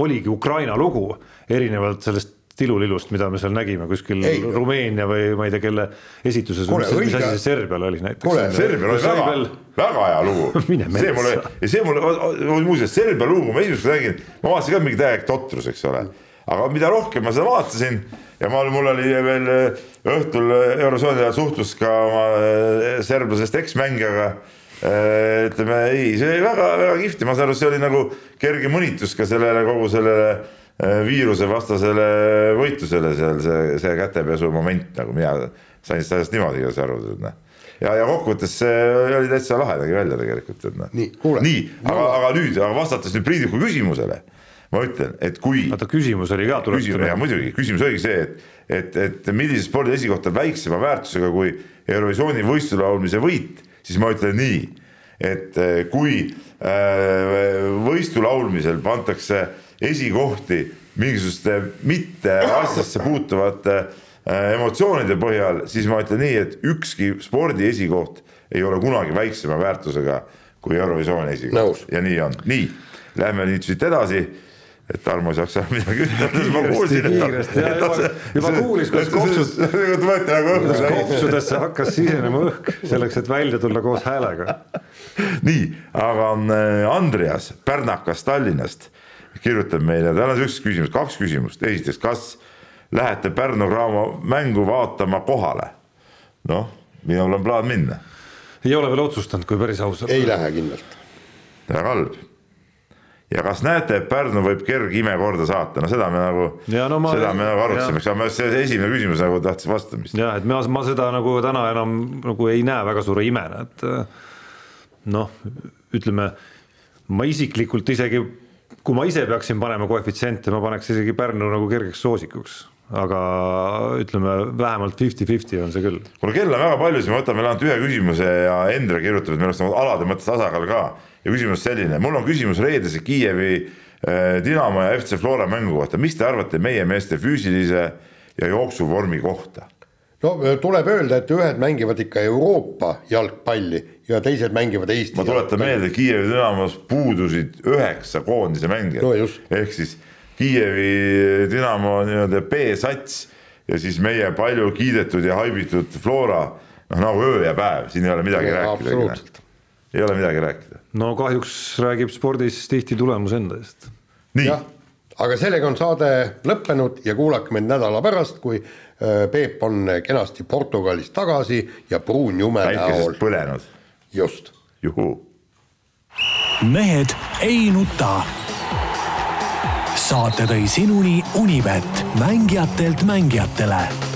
oligi Ukraina lugu, erinevalt sellest tilulilust, mida me seal nägime kuskil ei. Rumeenia või ma ei tea, kelle esituses, mis, mis asi see Serbial oli näiteks. Serbial oli väga veel..., väga hea lugu see mulle, ja see mulle, muuseas Serbia lugu, ma esimest korda nägin, ma vaatasin ka mingi täielik totrus, eks ole. Aga mida rohkem ma seda vaatasin ja ma, mul oli veel äh, õhtul Eurosooni ajal suhtlus ka oma äh, serblasest eksmängijaga äh, ütleme ei, see oli väga-väga kihvt ja ma saan aru, see oli nagu kerge mõnitus ka sellele kogu sellele Äh, viirusevastasele võitlusele seal see, see kätepesu moment nagu mina sain sellest niimoodi ka aru, et noh. ja, ja kokkuvõttes see oli täitsa lahe nägi välja tegelikult, et noh. nii, nii, aga, aga nüüd, aga vastates nüüd Priidiku küsimusele, ma ütlen, et kui. oota, küsimus oli ka tuletada. jaa, muidugi, küsimus oligi see, et, et, et millise spordi esikoht on väiksema väärtusega kui Eurovisiooni võistluslaulmise võit, siis ma ütlen nii, et eh, kui äh, võistulaulmisel pantakse esikohti mingisuguste mitte asjasse puutuvate äh, emotsioonide põhjal, siis ma ütlen nii, et ükski spordi esikoht ei ole kunagi väiksema väärtusega kui Eurovisiooni esikoht ja nii on, nii, lähme nüüd siit edasi et Tarmo saaks midagi ütelda, ma kuulsin, et ta. juba, juba kuulis, kuidas kopsud, nagu kopsudesse hakkas sisenema õhk selleks, et välja tulla koos häälega. nii, aga äh, Andreas Pärnakas Tallinnast kirjutab meile, tal on üks küsimus, kaks küsimust, esiteks, kas lähete Pärnu Graamo mängu vaatama kohale? noh, minul on plaan minna. ei ole veel otsustanud, kui päris aus olla. ei lähe kindlalt. väga halb. Ja kas näete, et Pärnu võib kergime korda saata, no seda me nagu, no ma, seda me nagu arutasime, eks ole, see esimene küsimus nagu tahtis vastamist. jah, et ma, ma seda nagu täna enam nagu ei näe väga suure imena, et noh, ütleme ma isiklikult isegi kui ma ise peaksin panema koefitsiente, ma paneks isegi Pärnu nagu kergeks soosikuks aga ütleme vähemalt fifty-fifty on see küll. kuule kell on väga palju, siis ma võtan veel ainult ühe küsimuse ja Endre kirjutab, et meil oleks nagu alade mõttes tasakaal ka. Ja küsimus selline, mul on küsimus reedese Kiievi äh, Dinamo ja FC Flora mängu kohta, mis te arvate meie meeste füüsilise ja jooksuvormi kohta? no tuleb öelda, et ühed mängivad ikka Euroopa jalgpalli ja teised mängivad Eesti. ma tuletan meelde, Kiievi Dünamos puudusid üheksa koondise mängijat no, ehk siis Kiievi Dünamo nii-öelda B-sats ja siis meie palju kiidetud ja haibitud Flora, noh nagu öö ja päev, siin ei ole midagi no, rääkida. Ei ole midagi rääkida. no kahjuks räägib spordis tihti tulemus enda eest. nii. aga sellega on saade lõppenud ja kuulake meid nädala pärast, kui Äh, Peep on kenasti Portugalist tagasi ja pruun jume näol. põlenud. just. juhuu. mehed ei nuta. saate tõi sinuni Unibet, mängijatelt mängijatele